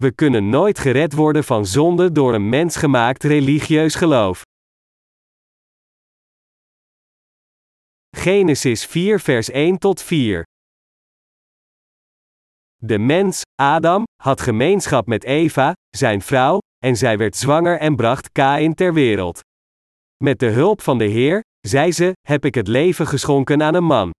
we kunnen nooit gered worden van zonde door een mensgemaakt religieus geloof. Genesis 4 vers 1 tot 4 De mens, Adam, had gemeenschap met Eva, zijn vrouw, en zij werd zwanger en bracht Kain ter wereld. Met de hulp van de Heer, zei ze, heb ik het leven geschonken aan een man.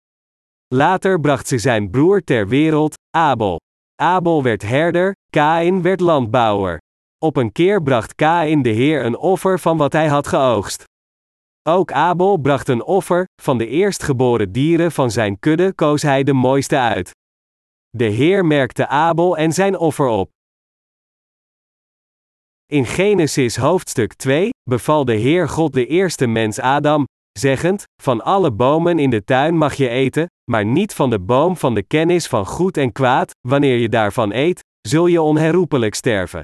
Later bracht ze zijn broer ter wereld, Abel. Abel werd herder, Kain werd landbouwer. Op een keer bracht Kain de Heer een offer van wat hij had geoogst. Ook Abel bracht een offer, van de eerstgeboren dieren van zijn kudde koos hij de mooiste uit. De Heer merkte Abel en zijn offer op. In Genesis hoofdstuk 2 beval de Heer God de eerste mens Adam, zeggend: Van alle bomen in de tuin mag je eten, maar niet van de boom van de kennis van goed en kwaad, wanneer je daarvan eet, zul je onherroepelijk sterven.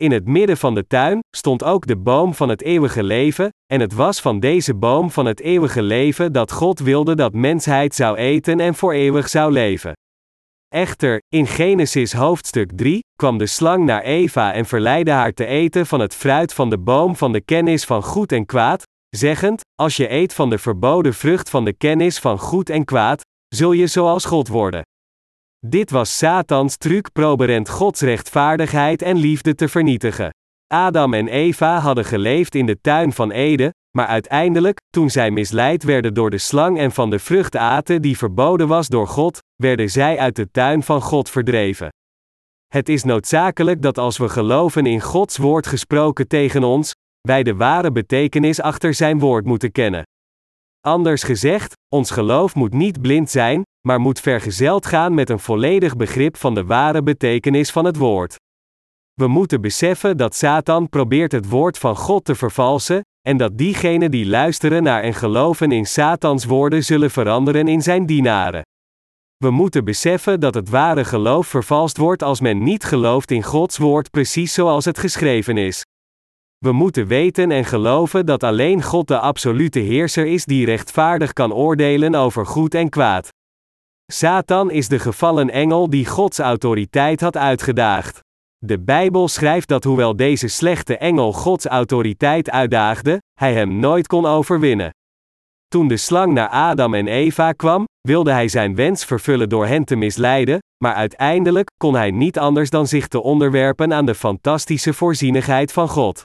In het midden van de tuin stond ook de boom van het eeuwige leven, en het was van deze boom van het eeuwige leven dat God wilde dat mensheid zou eten en voor eeuwig zou leven. Echter, in Genesis hoofdstuk 3 kwam de slang naar Eva en verleidde haar te eten van het fruit van de boom van de kennis van goed en kwaad, zeggend: Als je eet van de verboden vrucht van de kennis van goed en kwaad, zul je zoals God worden. Dit was Satans truc proberend Gods rechtvaardigheid en liefde te vernietigen. Adam en Eva hadden geleefd in de tuin van Eden, maar uiteindelijk, toen zij misleid werden door de slang en van de vrucht aten die verboden was door God, werden zij uit de tuin van God verdreven. Het is noodzakelijk dat als we geloven in Gods woord gesproken tegen ons, wij de ware betekenis achter zijn woord moeten kennen. Anders gezegd, ons geloof moet niet blind zijn, maar moet vergezeld gaan met een volledig begrip van de ware betekenis van het woord. We moeten beseffen dat Satan probeert het woord van God te vervalsen, en dat diegenen die luisteren naar en geloven in Satans woorden zullen veranderen in zijn dienaren. We moeten beseffen dat het ware geloof vervalst wordt als men niet gelooft in Gods woord precies zoals het geschreven is. We moeten weten en geloven dat alleen God de absolute heerser is die rechtvaardig kan oordelen over goed en kwaad. Satan is de gevallen engel die Gods autoriteit had uitgedaagd. De Bijbel schrijft dat hoewel deze slechte engel Gods autoriteit uitdaagde, hij hem nooit kon overwinnen. Toen de slang naar Adam en Eva kwam, wilde hij zijn wens vervullen door hen te misleiden, maar uiteindelijk kon hij niet anders dan zich te onderwerpen aan de fantastische voorzienigheid van God.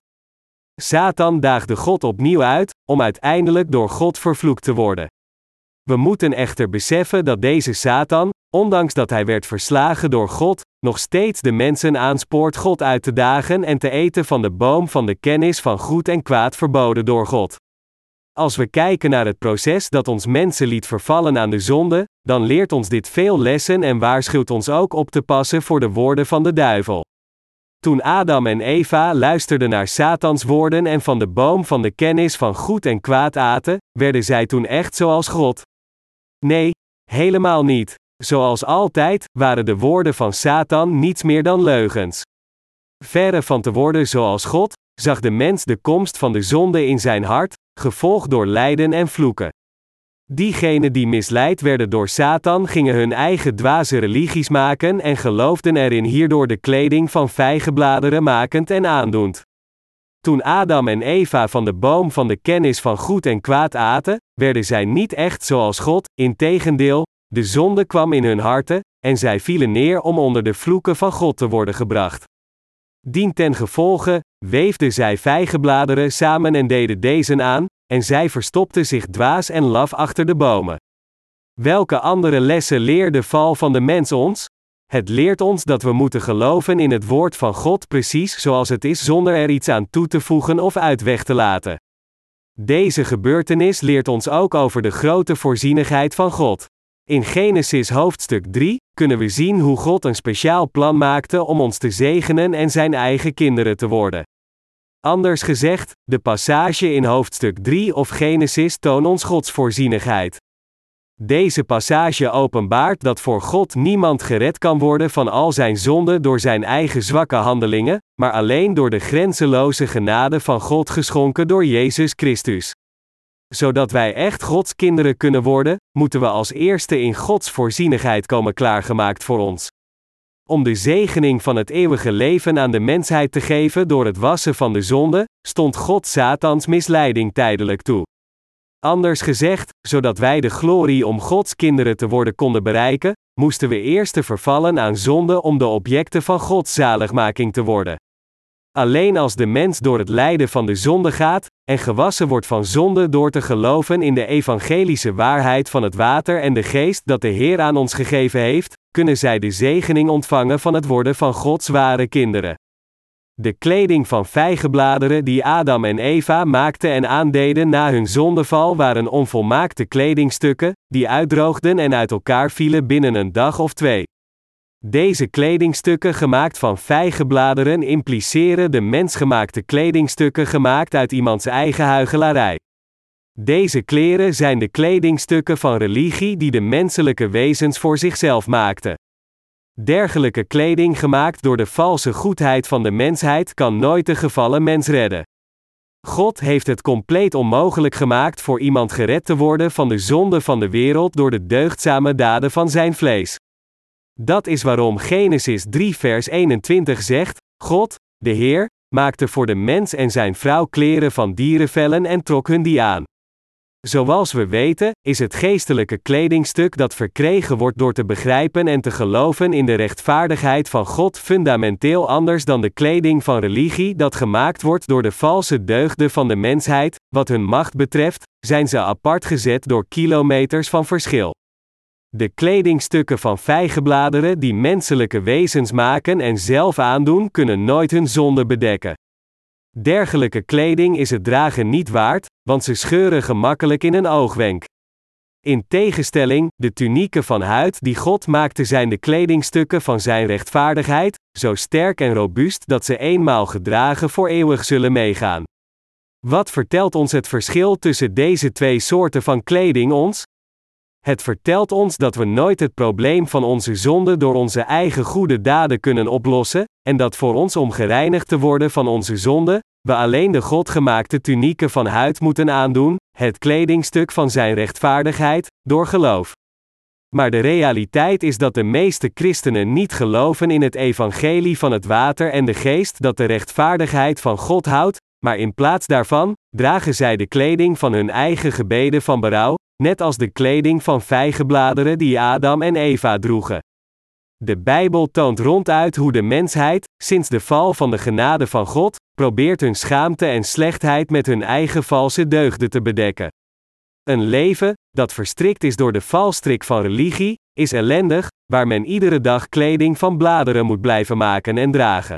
Satan daagde God opnieuw uit, om uiteindelijk door God vervloekt te worden. We moeten echter beseffen dat deze Satan, ondanks dat hij werd verslagen door God, nog steeds de mensen aanspoort God uit te dagen en te eten van de boom van de kennis van goed en kwaad verboden door God. Als we kijken naar het proces dat ons mensen liet vervallen aan de zonde, dan leert ons dit veel lessen en waarschuwt ons ook op te passen voor de woorden van de duivel. Toen Adam en Eva luisterden naar Satans woorden en van de boom van de kennis van goed en kwaad aten, werden zij toen echt zoals God? Nee, helemaal niet. Zoals altijd, waren de woorden van Satan niets meer dan leugens. Verre van te worden zoals God, zag de mens de komst van de zonde in zijn hart, gevolgd door lijden en vloeken. Diegenen die misleid werden door Satan gingen hun eigen dwaze religies maken en geloofden erin hierdoor de kleding van vijgenbladeren makend en aandoend. Toen Adam en Eva van de boom van de kennis van goed en kwaad aten, werden zij niet echt zoals God, integendeel, de zonde kwam in hun harten, en zij vielen neer om onder de vloeken van God te worden gebracht. Dien ten gevolge, weefden zij vijgenbladeren samen en deden deze aan, en zij verstopten zich dwaas en laf achter de bomen. Welke andere lessen leert de val van de mens ons? Het leert ons dat we moeten geloven in het woord van God precies zoals het is zonder er iets aan toe te voegen of uit weg te laten. Deze gebeurtenis leert ons ook over de grote voorzienigheid van God. In Genesis hoofdstuk 3 kunnen we zien hoe God een speciaal plan maakte om ons te zegenen en zijn eigen kinderen te worden. Anders gezegd, de passage in hoofdstuk 3 of Genesis toont ons Gods voorzienigheid. Deze passage openbaart dat voor God niemand gered kan worden van al zijn zonden door zijn eigen zwakke handelingen, maar alleen door de grenzeloze genade van God geschonken door Jezus Christus. Zodat wij echt Gods kinderen kunnen worden, moeten we als eerste in Gods voorzienigheid komen klaargemaakt voor ons. Om de zegening van het eeuwige leven aan de mensheid te geven door het wassen van de zonde, stond God Satans misleiding tijdelijk toe. Anders gezegd, zodat wij de glorie om Gods kinderen te worden konden bereiken, moesten we eerst te vervallen aan zonde om de objecten van Gods zaligmaking te worden. Alleen als de mens door het lijden van de zonde gaat, en gewassen wordt van zonde door te geloven in de evangelische waarheid van het water en de geest dat de Heer aan ons gegeven heeft, kunnen zij de zegening ontvangen van het worden van Gods ware kinderen. De kleding van vijgenbladeren die Adam en Eva maakten en aandeden na hun zondeval waren onvolmaakte kledingstukken, die uitdroogden en uit elkaar vielen binnen een dag of twee. Deze kledingstukken gemaakt van vijgenbladeren impliceren de mensgemaakte kledingstukken gemaakt uit iemands eigen huigelarij. Deze kleren zijn de kledingstukken van religie die de menselijke wezens voor zichzelf maakten. Dergelijke kleding gemaakt door de valse goedheid van de mensheid kan nooit de gevallen mens redden. God heeft het compleet onmogelijk gemaakt voor iemand gered te worden van de zonde van de wereld door de deugdzame daden van zijn vlees. Dat is waarom Genesis 3 vers 21 zegt: God, de Heer, maakte voor de mens en zijn vrouw kleren van dierenvellen en trok hun die aan. Zoals we weten, is het geestelijke kledingstuk dat verkregen wordt door te begrijpen en te geloven in de rechtvaardigheid van God fundamenteel anders dan de kleding van religie dat gemaakt wordt door de valse deugden van de mensheid, wat hun macht betreft, zijn ze apart gezet door kilometers van verschil. De kledingstukken van vijgenbladeren die menselijke wezens maken en zelf aandoen, kunnen nooit hun zonde bedekken. Dergelijke kleding is het dragen niet waard, want ze scheuren gemakkelijk in een oogwenk. In tegenstelling, de tunieken van huid die God maakte zijn de kledingstukken van zijn rechtvaardigheid, zo sterk en robuust dat ze eenmaal gedragen voor eeuwig zullen meegaan. Wat vertelt ons het verschil tussen deze twee soorten van kleding ons? Het vertelt ons dat we nooit het probleem van onze zonde door onze eigen goede daden kunnen oplossen, en dat voor ons om gereinigd te worden van onze zonde, we alleen de Godgemaakte tunieken van huid moeten aandoen, het kledingstuk van Zijn rechtvaardigheid, door geloof. Maar de realiteit is dat de meeste christenen niet geloven in het evangelie van het water en de geest dat de rechtvaardigheid van God houdt, maar in plaats daarvan dragen zij de kleding van hun eigen gebeden van berouw, net als de kleding van vijgenbladeren die Adam en Eva droegen. De Bijbel toont ronduit hoe de mensheid, sinds de val van de genade van God, probeert hun schaamte en slechtheid met hun eigen valse deugden te bedekken. Een leven, dat verstrikt is door de valstrik van religie, is ellendig, waar men iedere dag kleding van bladeren moet blijven maken en dragen.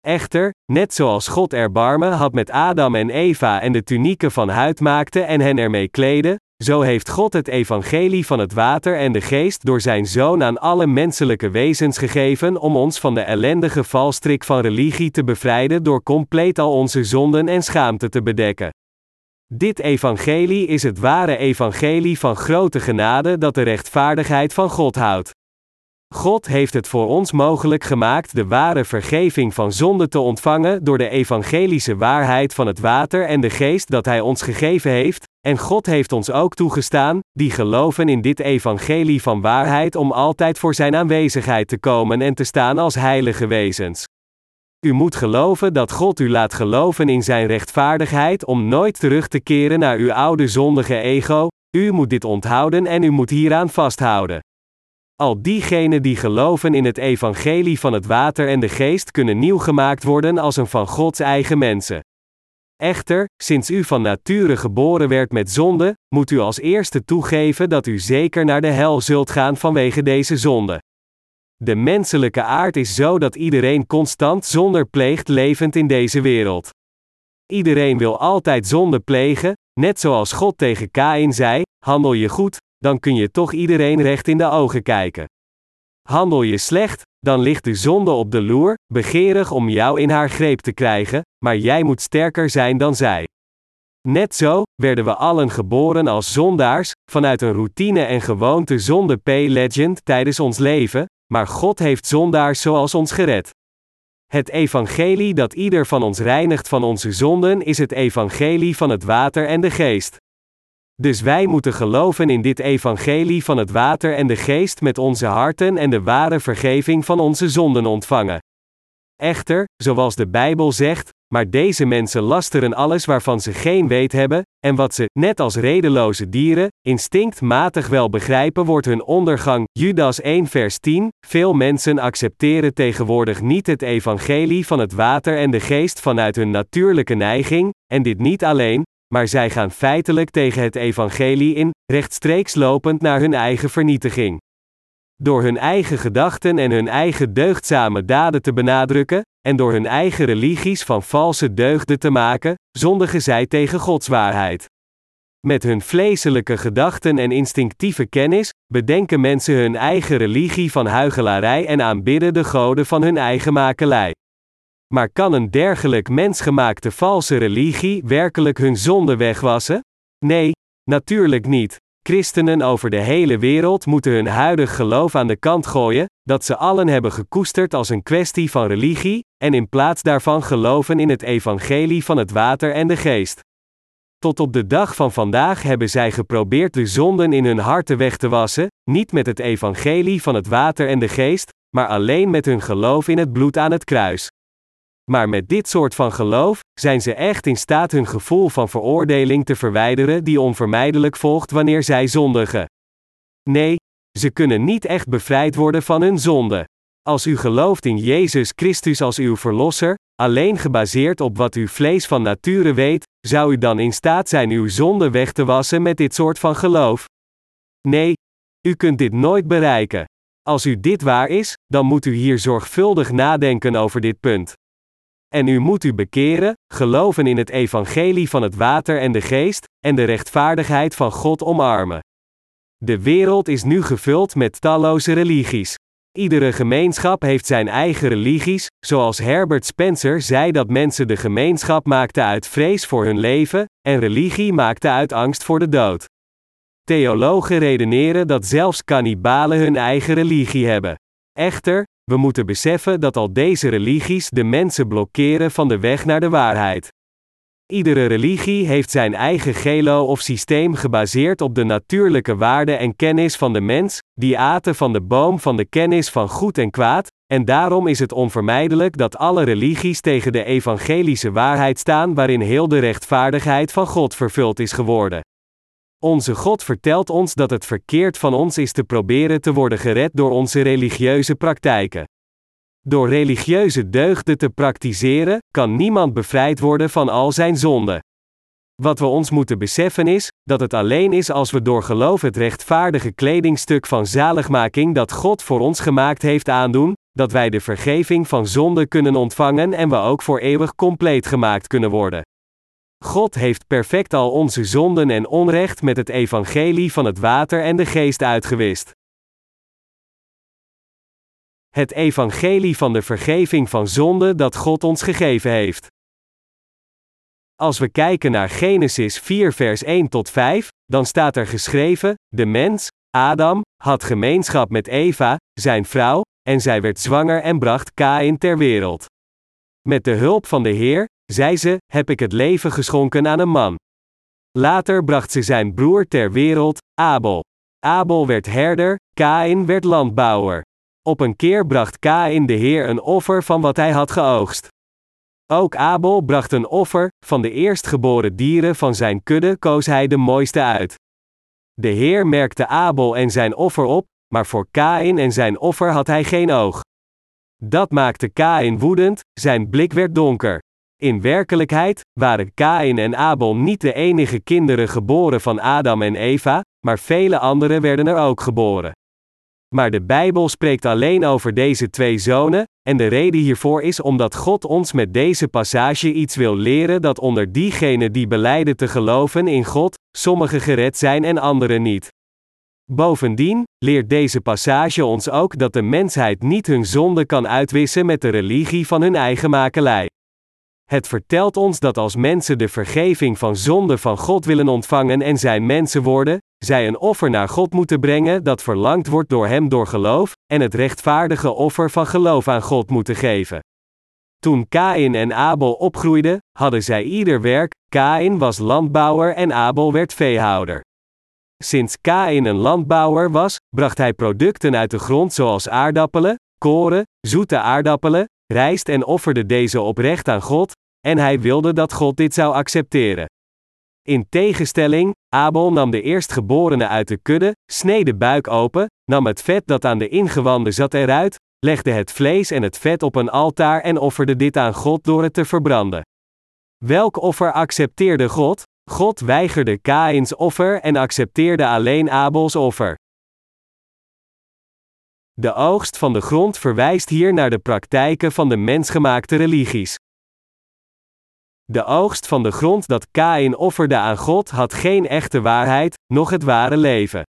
Echter, net zoals God erbarmen had met Adam en Eva en de tunieken van huid maakte en hen ermee kleden, zo heeft God het evangelie van het water en de geest door zijn zoon aan alle menselijke wezens gegeven om ons van de ellendige valstrik van religie te bevrijden door compleet al onze zonden en schaamte te bedekken. Dit evangelie is het ware evangelie van grote genade dat de rechtvaardigheid van God houdt. God heeft het voor ons mogelijk gemaakt de ware vergeving van zonde te ontvangen door de evangelische waarheid van het water en de geest dat Hij ons gegeven heeft, en God heeft ons ook toegestaan, die geloven in dit evangelie van waarheid om altijd voor Zijn aanwezigheid te komen en te staan als heilige wezens. U moet geloven dat God u laat geloven in Zijn rechtvaardigheid om nooit terug te keren naar uw oude zondige ego, u moet dit onthouden en u moet hieraan vasthouden. Al diegenen die geloven in het evangelie van het water en de geest kunnen nieuw gemaakt worden als een van Gods eigen mensen. Echter, sinds u van nature geboren werd met zonde, moet u als eerste toegeven dat u zeker naar de hel zult gaan vanwege deze zonde. De menselijke aard is zo dat iedereen constant zonder pleegt levend in deze wereld. Iedereen wil altijd zonde plegen, net zoals God tegen Kain zei: handel je goed, dan kun je toch iedereen recht in de ogen kijken. Handel je slecht, dan ligt de zonde op de loer, begeerig om jou in haar greep te krijgen, maar jij moet sterker zijn dan zij. Net zo werden we allen geboren als zondaars, vanuit een routine en gewoonte zonde P-legend tijdens ons leven, maar God heeft zondaars zoals ons gered. Het evangelie dat ieder van ons reinigt van onze zonden is het evangelie van het water en de geest. Dus wij moeten geloven in dit evangelie van het water en de geest met onze harten en de ware vergeving van onze zonden ontvangen. Echter, zoals de Bijbel zegt, maar deze mensen lasteren alles waarvan ze geen weet hebben, en wat ze, net als redeloze dieren, instinctmatig wel begrijpen wordt hun ondergang. Judas 1 vers 10. Veel mensen accepteren tegenwoordig niet het evangelie van het water en de geest vanuit hun natuurlijke neiging, en dit niet alleen, maar zij gaan feitelijk tegen het evangelie in, rechtstreeks lopend naar hun eigen vernietiging. Door hun eigen gedachten en hun eigen deugdzame daden te benadrukken, en door hun eigen religies van valse deugden te maken, zondigen zij tegen Gods waarheid. Met hun vleeselijke gedachten en instinctieve kennis, bedenken mensen hun eigen religie van huigelarij en aanbidden de goden van hun eigen makelij. Maar kan een dergelijk mensgemaakte valse religie werkelijk hun zonde wegwassen? Nee, natuurlijk niet. Christenen over de hele wereld moeten hun huidig geloof aan de kant gooien, dat ze allen hebben gekoesterd als een kwestie van religie, en in plaats daarvan geloven in het evangelie van het water en de geest. Tot op de dag van vandaag hebben zij geprobeerd de zonden in hun harten weg te wassen, niet met het evangelie van het water en de geest, maar alleen met hun geloof in het bloed aan het kruis. Maar met dit soort van geloof zijn ze echt in staat hun gevoel van veroordeling te verwijderen die onvermijdelijk volgt wanneer zij zondigen. Nee, ze kunnen niet echt bevrijd worden van hun zonde. Als u gelooft in Jezus Christus als uw Verlosser, alleen gebaseerd op wat uw vlees van nature weet, zou u dan in staat zijn uw zonde weg te wassen met dit soort van geloof? Nee, u kunt dit nooit bereiken. Als u dit waar is, dan moet u hier zorgvuldig nadenken over dit punt. En u moet u bekeren, geloven in het evangelie van het water en de geest, en de rechtvaardigheid van God omarmen. De wereld is nu gevuld met talloze religies. Iedere gemeenschap heeft zijn eigen religies, zoals Herbert Spencer zei dat mensen de gemeenschap maakten uit vrees voor hun leven, en religie maakte uit angst voor de dood. Theologen redeneren dat zelfs kannibalen hun eigen religie hebben. Echter, we moeten beseffen dat al deze religies de mensen blokkeren van de weg naar de waarheid. Iedere religie heeft zijn eigen gelo of systeem gebaseerd op de natuurlijke waarde en kennis van de mens, die aten van de boom van de kennis van goed en kwaad, en daarom is het onvermijdelijk dat alle religies tegen de evangelische waarheid staan waarin heel de rechtvaardigheid van God vervuld is geworden. Onze God vertelt ons dat het verkeerd van ons is te proberen te worden gered door onze religieuze praktijken. Door religieuze deugden te praktiseren, kan niemand bevrijd worden van al zijn zonden. Wat we ons moeten beseffen is, dat het alleen is als we door geloof het rechtvaardige kledingstuk van zaligmaking dat God voor ons gemaakt heeft aandoen, dat wij de vergeving van zonde kunnen ontvangen en we ook voor eeuwig compleet gemaakt kunnen worden. God heeft perfect al onze zonden en onrecht met het evangelie van het water en de geest uitgewist. Het evangelie van de vergeving van zonde dat God ons gegeven heeft. Als we kijken naar Genesis 4 vers 1 tot 5, dan staat er geschreven: De mens, Adam, had gemeenschap met Eva, zijn vrouw, en zij werd zwanger en bracht Kain ter wereld. Met de hulp van de Heer, zei ze, heb ik het leven geschonken aan een man. Later bracht ze zijn broer ter wereld, Abel. Abel werd herder, Kain werd landbouwer. Op een keer bracht Kain de Heer een offer van wat hij had geoogst. Ook Abel bracht een offer, van de eerstgeboren dieren van zijn kudde koos hij de mooiste uit. De Heer merkte Abel en zijn offer op, maar voor Kain en zijn offer had hij geen oog. Dat maakte Kain woedend, zijn blik werd donker. In werkelijkheid waren Kain en Abel niet de enige kinderen geboren van Adam en Eva, maar vele anderen werden er ook geboren. Maar de Bijbel spreekt alleen over deze twee zonen, en de reden hiervoor is omdat God ons met deze passage iets wil leren dat onder diegenen die beleiden te geloven in God, sommigen gered zijn en anderen niet. Bovendien leert deze passage ons ook dat de mensheid niet hun zonde kan uitwissen met de religie van hun eigen makelij. Het vertelt ons dat als mensen de vergeving van zonde van God willen ontvangen en zijn mensen worden, zij een offer naar God moeten brengen dat verlangd wordt door Hem door geloof, en het rechtvaardige offer van geloof aan God moeten geven. Toen Kain en Abel opgroeiden, hadden zij ieder werk, Kain was landbouwer en Abel werd veehouder. sinds Kain een landbouwer was, bracht hij producten uit de grond zoals aardappelen, koren, zoete aardappelen, rijst en offerde deze oprecht aan God, en hij wilde dat God dit zou accepteren. In tegenstelling, Abel nam de eerstgeborene uit de kudde, sneed de buik open, nam het vet dat aan de ingewanden zat eruit, legde het vlees en het vet op een altaar en offerde dit aan God door het te verbranden. Welk offer accepteerde God? God weigerde Kains offer en accepteerde alleen Abels offer. De oogst van de grond verwijst hier naar de praktijken van de mensgemaakte religies. De oogst van de grond dat Kain offerde aan God had geen echte waarheid, noch het ware leven.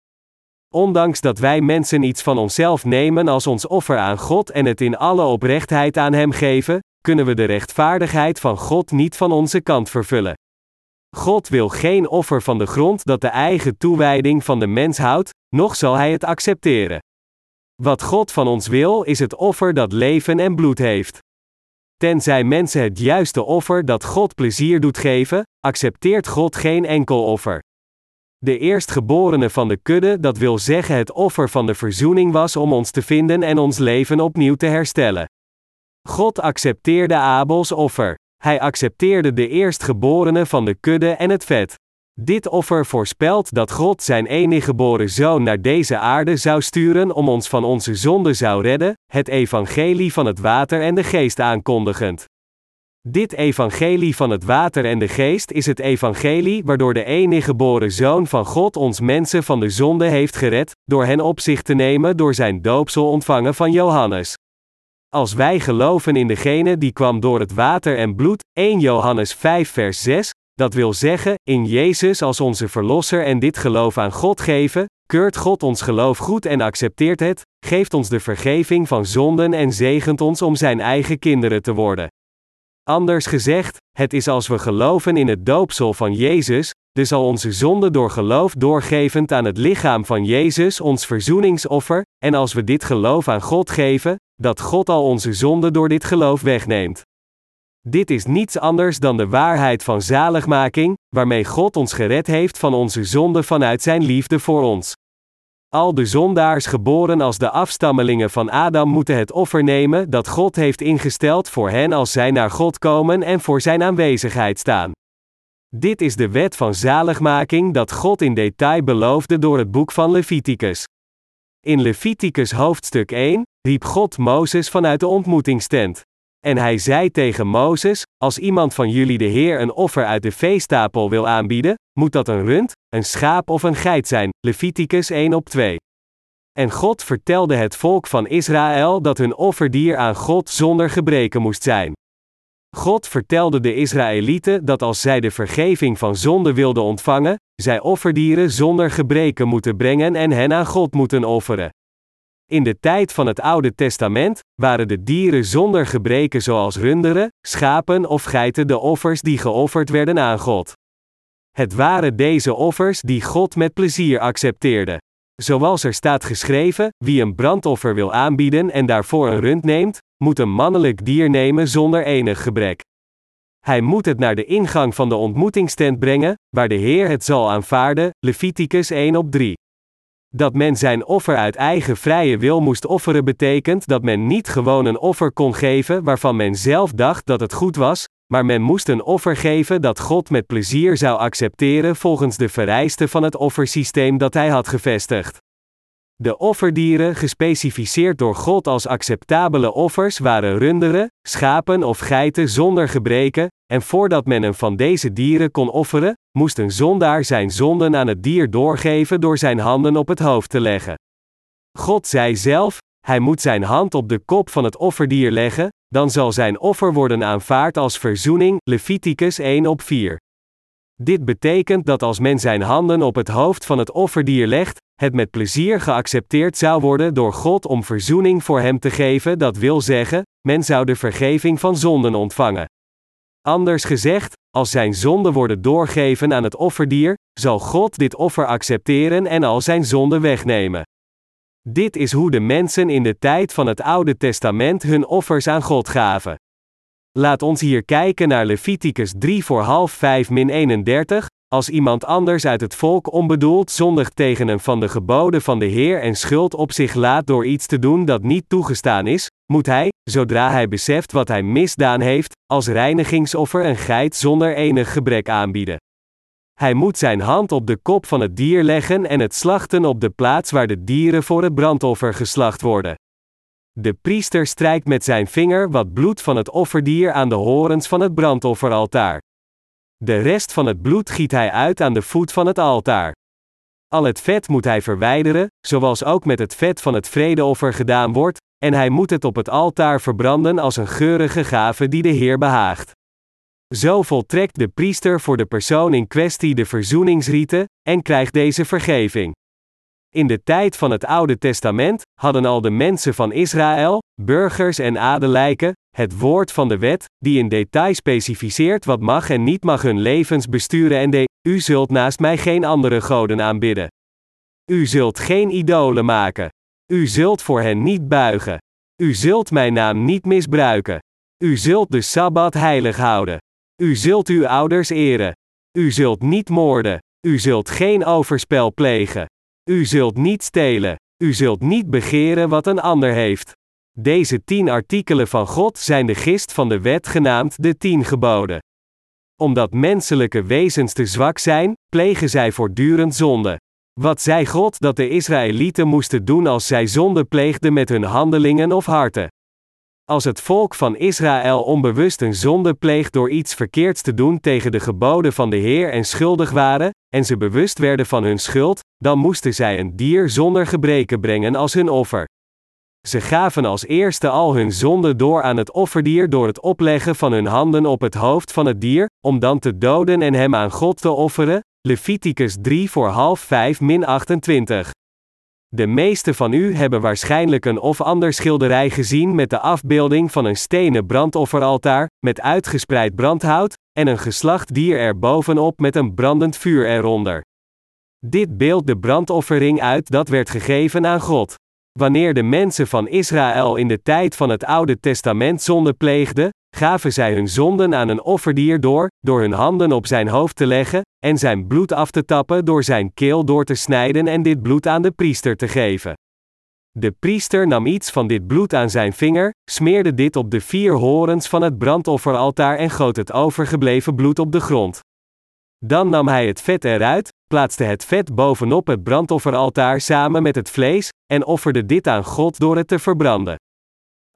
Ondanks dat wij mensen iets van onszelf nemen als ons offer aan God en het in alle oprechtheid aan Hem geven, kunnen we de rechtvaardigheid van God niet van onze kant vervullen. God wil geen offer van de grond dat de eigen toewijding van de mens houdt, noch zal Hij het accepteren. Wat God van ons wil is het offer dat leven en bloed heeft. Tenzij mensen het juiste offer dat God plezier doet geven, accepteert God geen enkel offer. De eerstgeborene van de kudde, dat wil zeggen het offer van de verzoening was om ons te vinden en ons leven opnieuw te herstellen. God accepteerde Abels offer. Hij accepteerde de eerstgeborene van de kudde en het vet. Dit offer voorspelt dat God zijn enige geboren zoon naar deze aarde zou sturen om ons van onze zonde zou redden, het evangelie van het water en de geest aankondigend. Dit evangelie van het water en de geest is het evangelie waardoor de enige geboren zoon van God ons mensen van de zonde heeft gered, door hen op zich te nemen door zijn doopsel ontvangen van Johannes. Als wij geloven in degene die kwam door het water en bloed, 1 Johannes 5 vers 6, dat wil zeggen, in Jezus als onze Verlosser en dit geloof aan God geven, keurt God ons geloof goed en accepteert het, geeft ons de vergeving van zonden en zegent ons om Zijn eigen kinderen te worden. Anders gezegd, het is als we geloven in het doopsel van Jezus, dus al onze zonde door geloof doorgevend aan het lichaam van Jezus ons verzoeningsoffer, en als we dit geloof aan God geven, dat God al onze zonde door dit geloof wegneemt. Dit is niets anders dan de waarheid van zaligmaking, waarmee God ons gered heeft van onze zonde vanuit Zijn liefde voor ons. Al de zondaars geboren als de afstammelingen van Adam moeten het offer nemen dat God heeft ingesteld voor hen als zij naar God komen en voor Zijn aanwezigheid staan. Dit is de wet van zaligmaking dat God in detail beloofde door het boek van Leviticus. In Leviticus hoofdstuk 1 riep God Mozes vanuit de ontmoetingstent. En hij zei tegen Mozes: Als iemand van jullie de Heer een offer uit de veestapel wil aanbieden, moet dat een rund, een schaap of een geit zijn. Leviticus 1 op 2. En God vertelde het volk van Israël dat hun offerdier aan God zonder gebreken moest zijn. God vertelde de Israëlieten dat als zij de vergeving van zonde wilden ontvangen, zij offerdieren zonder gebreken moeten brengen en hen aan God moeten offeren. In de tijd van het Oude Testament waren de dieren zonder gebreken zoals runderen, schapen of geiten de offers die geofferd werden aan God. Het waren deze offers die God met plezier accepteerde. Zoals er staat geschreven: wie een brandoffer wil aanbieden en daarvoor een rund neemt, moet een mannelijk dier nemen zonder enig gebrek. Hij moet het naar de ingang van de ontmoetingstent brengen, waar de Heer het zal aanvaarden. Leviticus 1 op 3. Dat men zijn offer uit eigen vrije wil moest offeren betekent dat men niet gewoon een offer kon geven waarvan men zelf dacht dat het goed was, maar men moest een offer geven dat God met plezier zou accepteren volgens de vereisten van het offersysteem dat hij had gevestigd. De offerdieren, gespecificeerd door God als acceptabele offers, waren runderen, schapen of geiten zonder gebreken, en voordat men een van deze dieren kon offeren, moest een zondaar zijn zonden aan het dier doorgeven door zijn handen op het hoofd te leggen. God zei zelf: Hij moet zijn hand op de kop van het offerdier leggen, dan zal zijn offer worden aanvaard als verzoening. Leviticus 1 op 4. Dit betekent dat als men zijn handen op het hoofd van het offerdier legt, het met plezier geaccepteerd zou worden door God om verzoening voor hem te geven, dat wil zeggen, men zou de vergeving van zonden ontvangen. Anders gezegd, als zijn zonden worden doorgeven aan het offerdier, zal God dit offer accepteren en al zijn zonden wegnemen. Dit is hoe de mensen in de tijd van het Oude Testament hun offers aan God gaven. Laat ons hier kijken naar Leviticus 3 voor half 5 min 31. Als iemand anders uit het volk onbedoeld zondigt tegen een van de geboden van de Heer en schuld op zich laat door iets te doen dat niet toegestaan is, moet hij, zodra hij beseft wat hij misdaan heeft, als reinigingsoffer een geit zonder enig gebrek aanbieden. Hij moet zijn hand op de kop van het dier leggen en het slachten op de plaats waar de dieren voor het brandoffer geslacht worden. De priester strijkt met zijn vinger wat bloed van het offerdier aan de horens van het brandofferaltaar. De rest van het bloed giet hij uit aan de voet van het altaar. Al het vet moet hij verwijderen, zoals ook met het vet van het vredeoffer gedaan wordt, en hij moet het op het altaar verbranden als een geurige gave die de Heer behaagt. Zo voltrekt de priester voor de persoon in kwestie de verzoeningsrieten, en krijgt deze vergeving. In de tijd van het Oude Testament hadden al de mensen van Israël, burgers en adellijken, het woord van de wet, die in detail specificeert wat mag en niet mag hun levens besturen en de, u zult naast mij geen andere goden aanbidden. U zult geen idolen maken. U zult voor hen niet buigen. U zult mijn naam niet misbruiken. U zult de Sabbat heilig houden. U zult uw ouders eren. U zult niet moorden. U zult geen overspel plegen. U zult niet stelen. U zult niet begeren wat een ander heeft. Deze tien artikelen van God zijn de gist van de wet genaamd de tien geboden. Omdat menselijke wezens te zwak zijn, plegen zij voortdurend zonde. Wat zei God dat de Israëlieten moesten doen als zij zonde pleegden met hun handelingen of harten? Als het volk van Israël onbewust een zonde pleegt door iets verkeerds te doen tegen de geboden van de Heer en schuldig waren, en ze bewust werden van hun schuld, dan moesten zij een dier zonder gebreken brengen als hun offer. Ze gaven als eerste al hun zonde door aan het offerdier door het opleggen van hun handen op het hoofd van het dier, om dan te doden en hem aan God te offeren. Leviticus 3 voor half 5 min 28. De meeste van u hebben waarschijnlijk een of ander schilderij gezien met de afbeelding van een stenen brandofferaltaar, met uitgespreid brandhout, en een geslacht dier er bovenop met een brandend vuur eronder. Dit beeldt de brandoffering uit dat werd gegeven aan God. Wanneer de mensen van Israël in de tijd van het Oude Testament zonde pleegden, gaven zij hun zonden aan een offerdier door, door hun handen op zijn hoofd te leggen, en zijn bloed af te tappen door zijn keel door te snijden en dit bloed aan de priester te geven. De priester nam iets van dit bloed aan zijn vinger, smeerde dit op de vier horens van het brandofferaltaar en goot het overgebleven bloed op de grond. Dan nam hij het vet eruit, plaatste het vet bovenop het brandofferaltaar samen met het vlees, en offerde dit aan God door het te verbranden.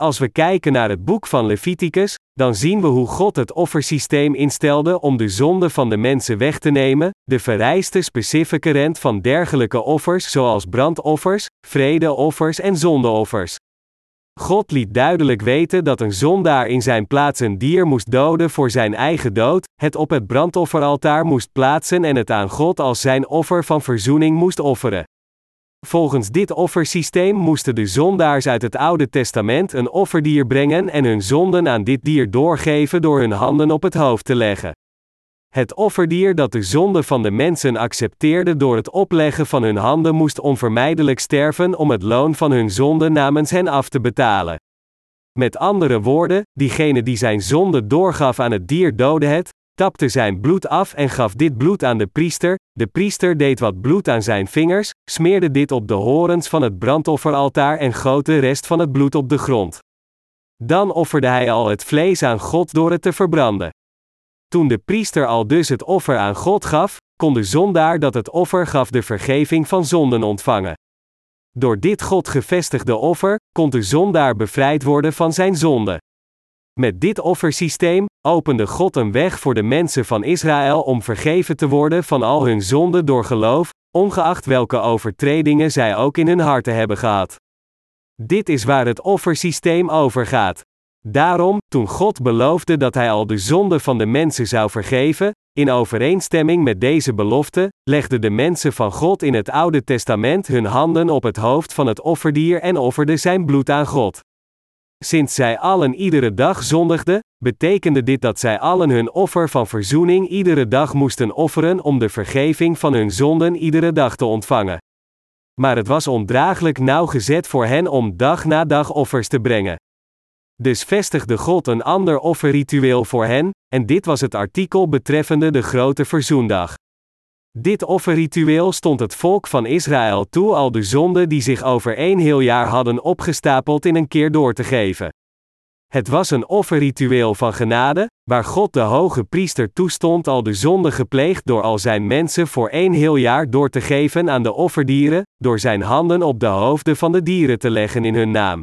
Als we kijken naar het boek van Leviticus, dan zien we hoe God het offersysteem instelde om de zonde van de mensen weg te nemen, de vereiste specifieke rent van dergelijke offers zoals brandoffers, vredeoffers en zondeoffers. God liet duidelijk weten dat een zondaar in zijn plaats een dier moest doden voor zijn eigen dood, het op het brandofferaltaar moest plaatsen en het aan God als zijn offer van verzoening moest offeren. Volgens dit offersysteem moesten de zondaars uit het Oude Testament een offerdier brengen en hun zonden aan dit dier doorgeven door hun handen op het hoofd te leggen. Het offerdier dat de zonde van de mensen accepteerde door het opleggen van hun handen moest onvermijdelijk sterven om het loon van hun zonde namens hen af te betalen. Met andere woorden, diegene die zijn zonde doorgaf aan het dier doodde het, tapte zijn bloed af en gaf dit bloed aan de priester. De priester deed wat bloed aan zijn vingers, smeerde dit op de horens van het brandofferaltaar en goot de rest van het bloed op de grond. Dan offerde hij al het vlees aan God door het te verbranden. Toen de priester al dus het offer aan God gaf, kon de zondaar dat het offer gaf de vergeving van zonden ontvangen. Door dit God gevestigde offer, kon de zondaar bevrijd worden van zijn zonde. Met dit offersysteem opende God een weg voor de mensen van Israël om vergeven te worden van al hun zonden door geloof, ongeacht welke overtredingen zij ook in hun harten hebben gehad. Dit is waar het offersysteem over gaat. Daarom, toen God beloofde dat Hij al de zonde van de mensen zou vergeven, in overeenstemming met deze belofte, legden de mensen van God in het Oude Testament hun handen op het hoofd van het offerdier en offerden zijn bloed aan God. Sinds zij allen iedere dag zondigden, betekende dit dat zij allen hun offer van verzoening iedere dag moesten offeren om de vergeving van hun zonden iedere dag te ontvangen. Maar het was ondraaglijk nauwgezet voor hen om dag na dag offers te brengen. Dus vestigde God een ander offerritueel voor hen, en dit was het artikel betreffende de grote verzoendag. Dit offerritueel stond het volk van Israël toe al de zonden die zich over één heel jaar hadden opgestapeld in een keer door te geven. Het was een offerritueel van genade, waar God de hoge priester toestond al de zonde gepleegd door al zijn mensen voor één heel jaar door te geven aan de offerdieren, door zijn handen op de hoofden van de dieren te leggen in hun naam.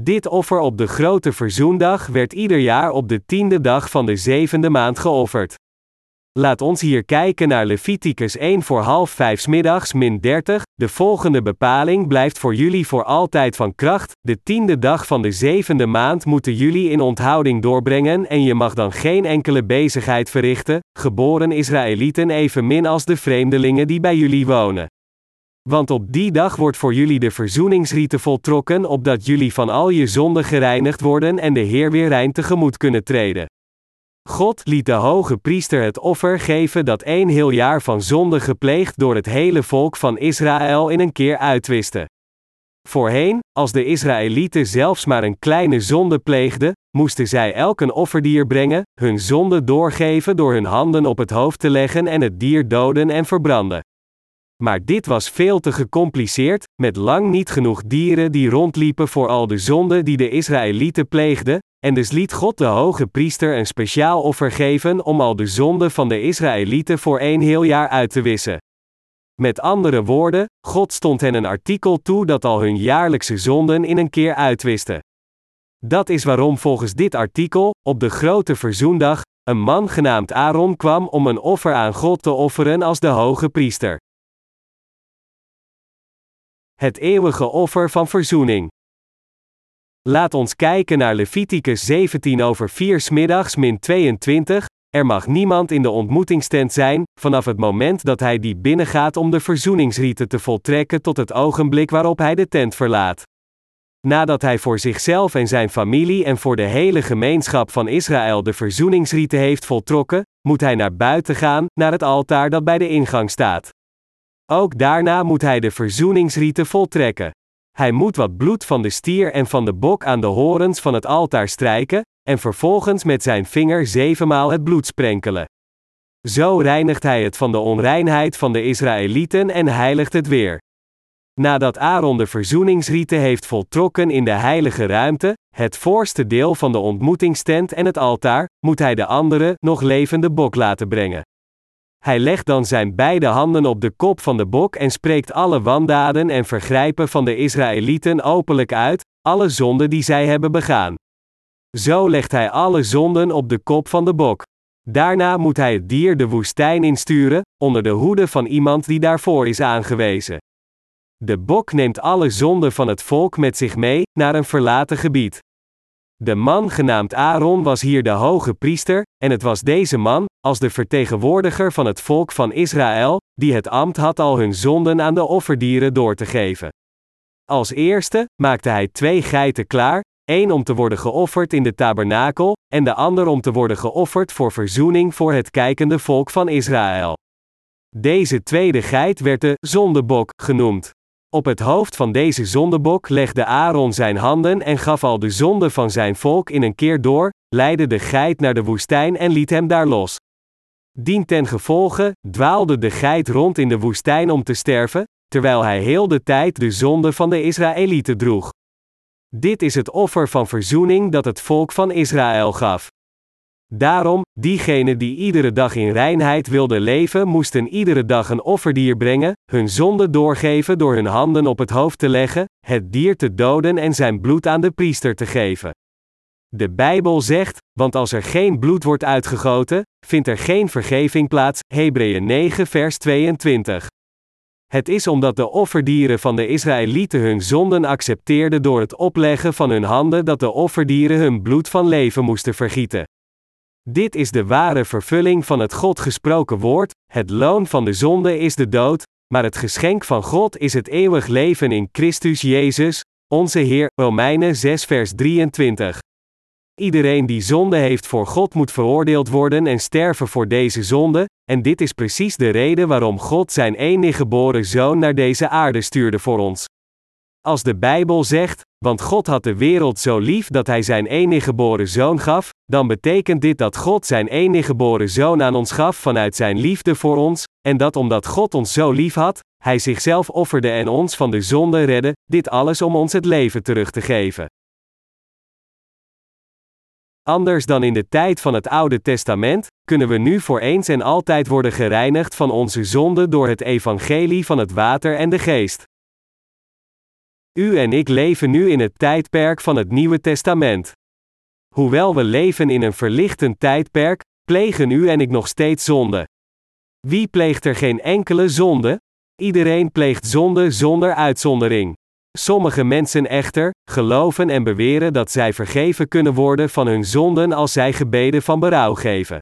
Dit offer op de grote verzoendag werd ieder jaar op de tiende dag van de zevende maand geofferd. Laat ons hier kijken naar Leviticus 1 voor half vijf middags min 30. De volgende bepaling blijft voor jullie voor altijd van kracht. De tiende dag van de zevende maand moeten jullie in onthouding doorbrengen en je mag dan geen enkele bezigheid verrichten, geboren Israëlieten evenmin als de vreemdelingen die bij jullie wonen. Want op die dag wordt voor jullie de verzoeningsrieten voltrokken, opdat jullie van al je zonden gereinigd worden en de Heer weer rein tegemoet kunnen treden. God liet de hoge priester het offer geven dat één heel jaar van zonde gepleegd door het hele volk van Israël in een keer uitwiste. Voorheen, als de Israëlieten zelfs maar een kleine zonde pleegden, moesten zij elk een offerdier brengen, hun zonde doorgeven door hun handen op het hoofd te leggen en het dier doden en verbranden. Maar dit was veel te gecompliceerd, met lang niet genoeg dieren die rondliepen voor al de zonden die de Israëlieten pleegden, en dus liet God de hoge priester een speciaal offer geven om al de zonden van de Israëlieten voor één heel jaar uit te wissen. Met andere woorden, God stond hen een artikel toe dat al hun jaarlijkse zonden in een keer uitwiste. Dat is waarom volgens dit artikel, op de grote verzoendag, een man genaamd Aaron kwam om een offer aan God te offeren als de hoge priester. Het eeuwige offer van verzoening. Laat ons kijken naar Leviticus 17 over 4 smiddags min 22. Er mag niemand in de ontmoetingstent zijn, vanaf het moment dat hij die binnengaat om de verzoeningsrieten te voltrekken tot het ogenblik waarop hij de tent verlaat. Nadat hij voor zichzelf en zijn familie en voor de hele gemeenschap van Israël de verzoeningsrieten heeft voltrokken, moet hij naar buiten gaan, naar het altaar dat bij de ingang staat. Ook daarna moet hij de verzoeningsrieten voltrekken. Hij moet wat bloed van de stier en van de bok aan de horens van het altaar strijken, en vervolgens met zijn vinger zevenmaal het bloed sprenkelen. Zo reinigt hij het van de onreinheid van de Israëlieten en heiligt het weer. Nadat Aaron de verzoeningsrieten heeft voltrokken in de heilige ruimte, het voorste deel van de ontmoetingstent en het altaar, moet hij de andere, nog levende bok laten brengen. Hij legt dan zijn beide handen op de kop van de bok en spreekt alle wandaden en vergrijpen van de Israëlieten openlijk uit, alle zonden die zij hebben begaan. Zo legt hij alle zonden op de kop van de bok. Daarna moet hij het dier de woestijn insturen, onder de hoede van iemand die daarvoor is aangewezen. De bok neemt alle zonden van het volk met zich mee, naar een verlaten gebied. De man genaamd Aaron was hier de hoge priester, en het was deze man, als de vertegenwoordiger van het volk van Israël, die het ambt had al hun zonden aan de offerdieren door te geven. Als eerste maakte hij twee geiten klaar, één om te worden geofferd in de tabernakel, en de ander om te worden geofferd voor verzoening voor het kijkende volk van Israël. Deze tweede geit werd de zondebok genoemd. Op het hoofd van deze zondebok legde Aaron zijn handen en gaf al de zonde van zijn volk in een keer door, leidde de geit naar de woestijn en liet hem daar los. Dien ten gevolge dwaalde de geit rond in de woestijn om te sterven, terwijl hij heel de tijd de zonde van de Israëlieten droeg. Dit is het offer van verzoening dat het volk van Israël gaf. Daarom, diegenen die iedere dag in reinheid wilden leven, moesten iedere dag een offerdier brengen, hun zonde doorgeven door hun handen op het hoofd te leggen, het dier te doden en zijn bloed aan de priester te geven. De Bijbel zegt, want als er geen bloed wordt uitgegoten, vindt er geen vergeving plaats, Hebreeën 9 vers 22. Het is omdat de offerdieren van de Israëlieten hun zonden accepteerden door het opleggen van hun handen dat de offerdieren hun bloed van leven moesten vergieten. Dit is de ware vervulling van het God gesproken woord, het loon van de zonde is de dood, maar het geschenk van God is het eeuwig leven in Christus Jezus, onze Heer, Romeinen 6 vers 23. Iedereen die zonde heeft voor God moet veroordeeld worden en sterven voor deze zonde, en dit is precies de reden waarom God zijn enige geboren zoon naar deze aarde stuurde voor ons. Als de Bijbel zegt, want God had de wereld zo lief dat Hij zijn enige geboren zoon gaf, dan betekent dit dat God zijn enige geboren zoon aan ons gaf vanuit zijn liefde voor ons, en dat omdat God ons zo lief had, Hij zichzelf offerde en ons van de zonde redde, dit alles om ons het leven terug te geven. Anders dan in de tijd van het Oude Testament, kunnen we nu voor eens en altijd worden gereinigd van onze zonde door het evangelie van het water en de geest. U en ik leven nu in het tijdperk van het Nieuwe Testament. Hoewel we leven in een verlichtend tijdperk, plegen u en ik nog steeds zonde. Wie pleegt er geen enkele zonde? Iedereen pleegt zonde zonder uitzondering. Sommige mensen echter geloven en beweren dat zij vergeven kunnen worden van hun zonden als zij gebeden van berouw geven.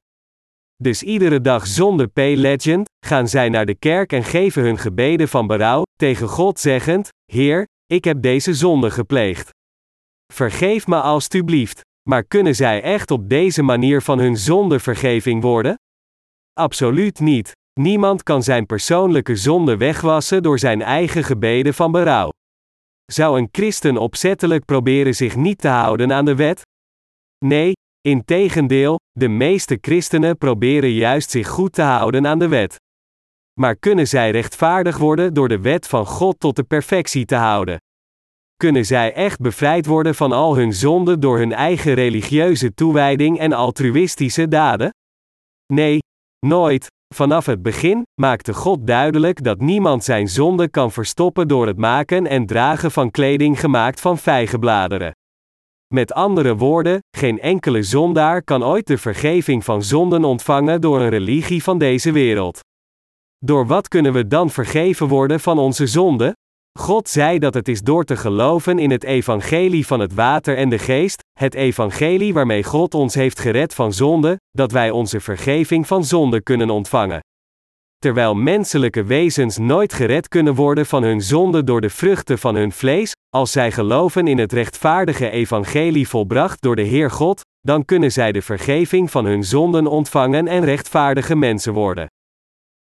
Dus iedere dag zonder P-legend gaan zij naar de kerk en geven hun gebeden van berouw, tegen God zeggend: Heer, ik heb deze zonde gepleegd. Vergeef me alstublieft. Maar kunnen zij echt op deze manier van hun zonde vergeving worden? Absoluut niet. Niemand kan zijn persoonlijke zonde wegwassen door zijn eigen gebeden van berouw. Zou een christen opzettelijk proberen zich niet te houden aan de wet? Nee, integendeel, de meeste christenen proberen juist zich goed te houden aan de wet. Maar kunnen zij rechtvaardig worden door de wet van God tot de perfectie te houden? Kunnen zij echt bevrijd worden van al hun zonden door hun eigen religieuze toewijding en altruïstische daden? Nee, nooit. Vanaf het begin maakte God duidelijk dat niemand zijn zonde kan verstoppen door het maken en dragen van kleding gemaakt van vijgenbladeren. Met andere woorden, geen enkele zondaar kan ooit de vergeving van zonden ontvangen door een religie van deze wereld. Door wat kunnen we dan vergeven worden van onze zonden? God zei dat het is door te geloven in het evangelie van het water en de geest, het evangelie waarmee God ons heeft gered van zonde, dat wij onze vergeving van zonde kunnen ontvangen. Terwijl menselijke wezens nooit gered kunnen worden van hun zonde door de vruchten van hun vlees, als zij geloven in het rechtvaardige evangelie volbracht door de Heer God, dan kunnen zij de vergeving van hun zonden ontvangen en rechtvaardige mensen worden.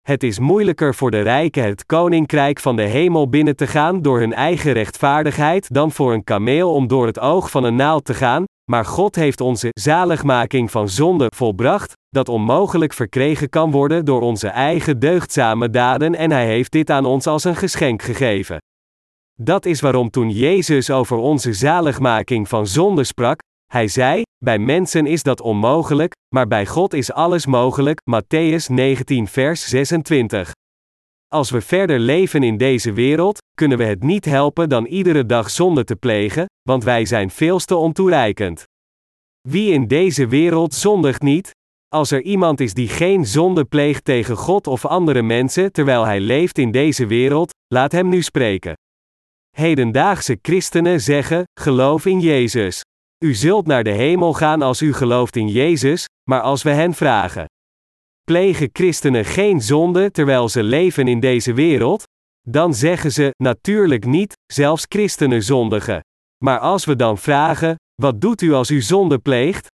Het is moeilijker voor de rijken het koninkrijk van de hemel binnen te gaan door hun eigen rechtvaardigheid dan voor een kameel om door het oog van een naald te gaan, maar God heeft onze zaligmaking van zonde volbracht, dat onmogelijk verkregen kan worden door onze eigen deugdzame daden en Hij heeft dit aan ons als een geschenk gegeven. Dat is waarom toen Jezus over onze zaligmaking van zonde sprak, hij zei: Bij mensen is dat onmogelijk, maar bij God is alles mogelijk. Matthäus 19, vers 26. Als we verder leven in deze wereld, kunnen we het niet helpen dan iedere dag zonde te plegen, want wij zijn veel te ontoereikend. Wie in deze wereld zondigt niet? Als er iemand is die geen zonde pleegt tegen God of andere mensen terwijl hij leeft in deze wereld, laat hem nu spreken. Hedendaagse christenen zeggen: geloof in Jezus. U zult naar de hemel gaan als u gelooft in Jezus, maar als we hen vragen: plegen christenen geen zonde terwijl ze leven in deze wereld? Dan zeggen ze: natuurlijk niet, zelfs christenen zondigen. Maar als we dan vragen: wat doet u als u zonde pleegt?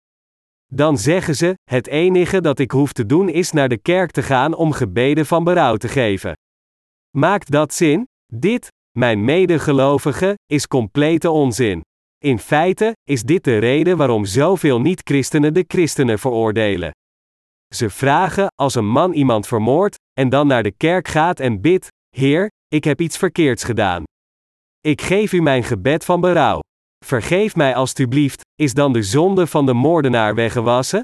Dan zeggen ze: het enige dat ik hoef te doen is naar de kerk te gaan om gebeden van berouw te geven. Maakt dat zin? Dit, mijn medegelovigen, is complete onzin. In feite is dit de reden waarom zoveel niet-christenen de christenen veroordelen. Ze vragen, als een man iemand vermoordt, en dan naar de kerk gaat en bidt: Heer, ik heb iets verkeerds gedaan. Ik geef u mijn gebed van berouw. Vergeef mij alstublieft, is dan de zonde van de moordenaar weggewassen?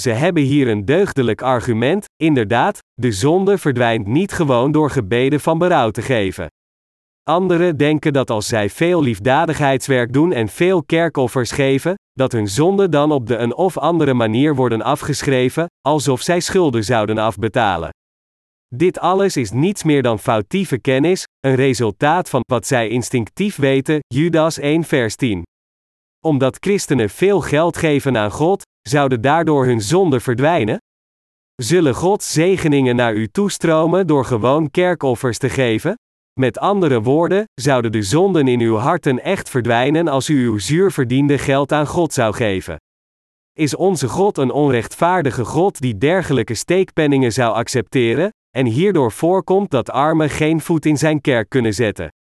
Ze hebben hier een deugdelijk argument, inderdaad, de zonde verdwijnt niet gewoon door gebeden van berouw te geven. Anderen denken dat als zij veel liefdadigheidswerk doen en veel kerkoffers geven, dat hun zonden dan op de een of andere manier worden afgeschreven, alsof zij schulden zouden afbetalen. Dit alles is niets meer dan foutieve kennis, een resultaat van wat zij instinctief weten, Judas 1 vers 10. Omdat christenen veel geld geven aan God, zouden daardoor hun zonden verdwijnen? Zullen Gods zegeningen naar u toestromen door gewoon kerkoffers te geven? Met andere woorden, zouden de zonden in uw harten echt verdwijnen als u uw zuur verdiende geld aan God zou geven. Is onze God een onrechtvaardige God die dergelijke steekpenningen zou accepteren, en hierdoor voorkomt dat armen geen voet in zijn kerk kunnen zetten?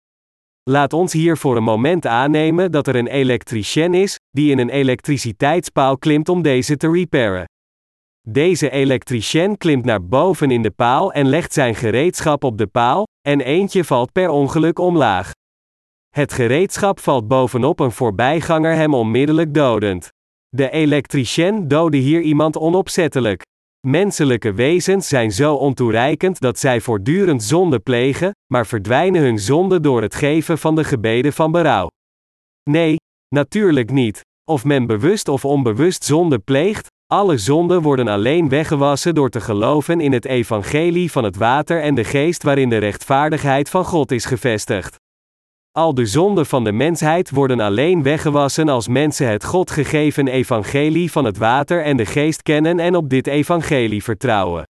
Laat ons hier voor een moment aannemen dat er een elektricien is, die in een elektriciteitspaal klimt om deze te reparen. Deze elektricien klimt naar boven in de paal en legt zijn gereedschap op de paal, en eentje valt per ongeluk omlaag. Het gereedschap valt bovenop een voorbijganger hem onmiddellijk dodend. De elektricien doodde hier iemand onopzettelijk. Menselijke wezens zijn zo ontoereikend dat zij voortdurend zonde plegen, maar verdwijnen hun zonde door het geven van de gebeden van berouw. Nee, natuurlijk niet. Of men bewust of onbewust zonde pleegt, alle zonden worden alleen weggewassen door te geloven in het evangelie van het water en de geest waarin de rechtvaardigheid van God is gevestigd. Al de zonden van de mensheid worden alleen weggewassen als mensen het God gegeven evangelie van het water en de geest kennen en op dit evangelie vertrouwen.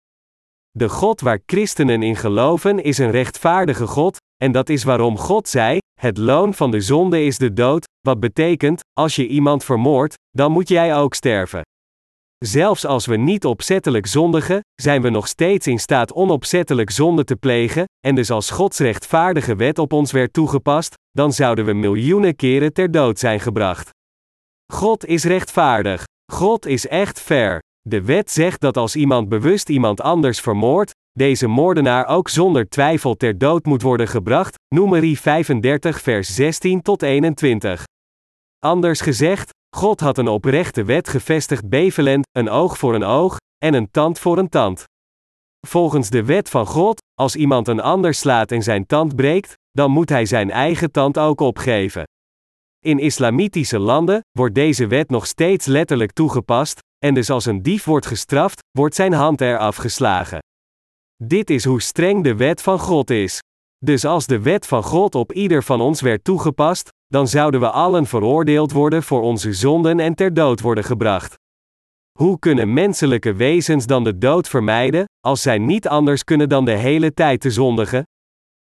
De God waar christenen in geloven is een rechtvaardige God, en dat is waarom God zei: Het loon van de zonde is de dood, wat betekent, als je iemand vermoordt, dan moet jij ook sterven. Zelfs als we niet opzettelijk zondigen, zijn we nog steeds in staat onopzettelijk zonde te plegen, en dus als Gods rechtvaardige wet op ons werd toegepast, dan zouden we miljoenen keren ter dood zijn gebracht. God is rechtvaardig. God is echt fair. De wet zegt dat als iemand bewust iemand anders vermoordt, deze moordenaar ook zonder twijfel ter dood moet worden gebracht, Numeri 35 vers 16 tot 21. Anders gezegd, God had een oprechte wet gevestigd bevelend, een oog voor een oog, en een tand voor een tand. Volgens de wet van God, als iemand een ander slaat en zijn tand breekt, dan moet hij zijn eigen tand ook opgeven. In islamitische landen wordt deze wet nog steeds letterlijk toegepast, en dus als een dief wordt gestraft, wordt zijn hand eraf geslagen. Dit is hoe streng de wet van God is. Dus als de wet van God op ieder van ons werd toegepast, dan zouden we allen veroordeeld worden voor onze zonden en ter dood worden gebracht. Hoe kunnen menselijke wezens dan de dood vermijden, als zij niet anders kunnen dan de hele tijd te zondigen?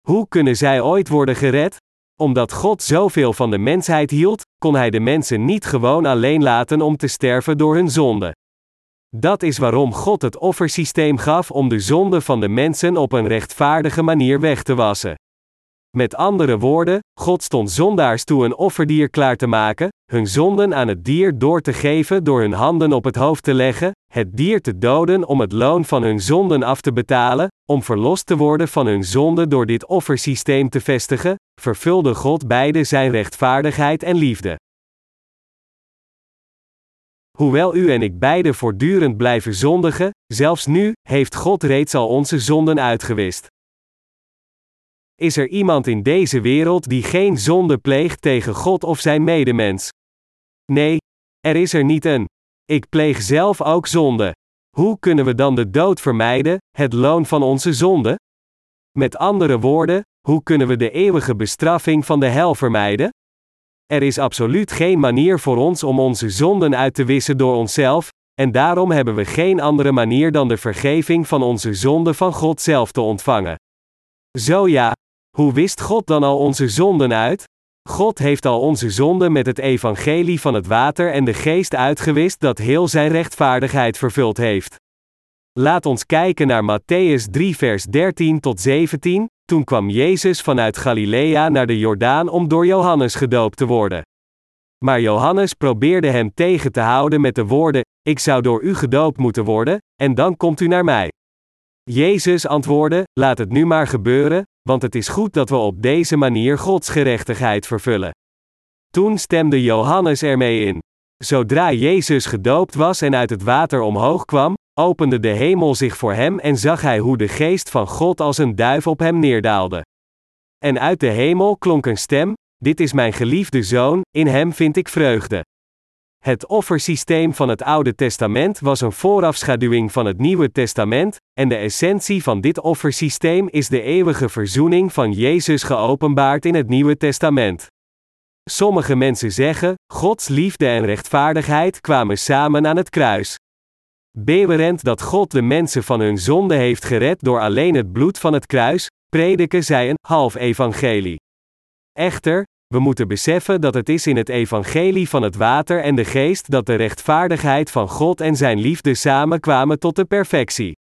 Hoe kunnen zij ooit worden gered? Omdat God zoveel van de mensheid hield, kon Hij de mensen niet gewoon alleen laten om te sterven door hun zonde. Dat is waarom God het offersysteem gaf om de zonde van de mensen op een rechtvaardige manier weg te wassen. Met andere woorden, God stond zondaars toe een offerdier klaar te maken, hun zonden aan het dier door te geven door hun handen op het hoofd te leggen, het dier te doden om het loon van hun zonden af te betalen, om verlost te worden van hun zonden door dit offersysteem te vestigen, vervulde God beide zijn rechtvaardigheid en liefde. Hoewel u en ik beide voortdurend blijven zondigen, zelfs nu, heeft God reeds al onze zonden uitgewist. Is er iemand in deze wereld die geen zonde pleegt tegen God of zijn medemens? Nee, er is er niet een. Ik pleeg zelf ook zonde. Hoe kunnen we dan de dood vermijden, het loon van onze zonde? Met andere woorden, hoe kunnen we de eeuwige bestraffing van de hel vermijden? Er is absoluut geen manier voor ons om onze zonden uit te wissen door onszelf, en daarom hebben we geen andere manier dan de vergeving van onze zonden van God zelf te ontvangen. Zo ja, hoe wist God dan al onze zonden uit? God heeft al onze zonden met het evangelie van het water en de geest uitgewist dat heel zijn rechtvaardigheid vervuld heeft. Laat ons kijken naar Matthäus 3 vers 13 tot 17. Toen kwam Jezus vanuit Galilea naar de Jordaan om door Johannes gedoopt te worden. Maar Johannes probeerde hem tegen te houden met de woorden: Ik zou door u gedoopt moeten worden, en dan komt u naar mij. Jezus antwoordde: Laat het nu maar gebeuren, want het is goed dat we op deze manier Gods gerechtigheid vervullen. Toen stemde Johannes ermee in. Zodra Jezus gedoopt was en uit het water omhoog kwam, opende de hemel zich voor hem en zag hij hoe de geest van God als een duif op hem neerdaalde. En uit de hemel klonk een stem: Dit is mijn geliefde zoon, in hem vind ik vreugde. Het offersysteem van het Oude Testament was een voorafschaduwing van het Nieuwe Testament, en de essentie van dit offersysteem is de eeuwige verzoening van Jezus geopenbaard in het Nieuwe Testament. Sommige mensen zeggen: Gods liefde en rechtvaardigheid kwamen samen aan het kruis. Bewerend dat God de mensen van hun zonde heeft gered door alleen het bloed van het kruis, prediken zij een half evangelie. Echter, we moeten beseffen dat het is in het evangelie van het water en de geest dat de rechtvaardigheid van God en zijn liefde samenkwamen tot de perfectie.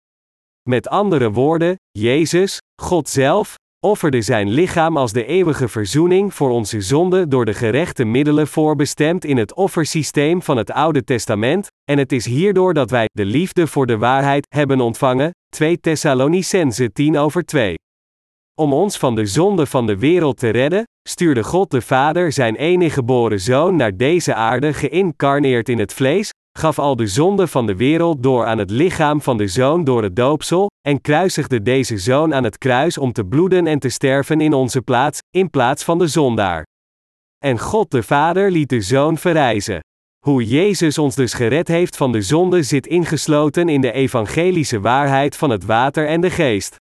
Met andere woorden, Jezus, God zelf, offerde zijn lichaam als de eeuwige verzoening voor onze zonde door de gerechte middelen voorbestemd in het offersysteem van het Oude Testament, en het is hierdoor dat wij de liefde voor de waarheid hebben ontvangen. 2 Thessalonicense 10 over 2. Om ons van de zonde van de wereld te redden, stuurde God de Vader zijn enige geboren zoon naar deze aarde geïncarneerd in het vlees, gaf al de zonde van de wereld door aan het lichaam van de zoon door het doopsel, en kruisigde deze zoon aan het kruis om te bloeden en te sterven in onze plaats, in plaats van de zondaar. En God de Vader liet de zoon verrijzen. Hoe Jezus ons dus gered heeft van de zonde zit ingesloten in de evangelische waarheid van het water en de geest.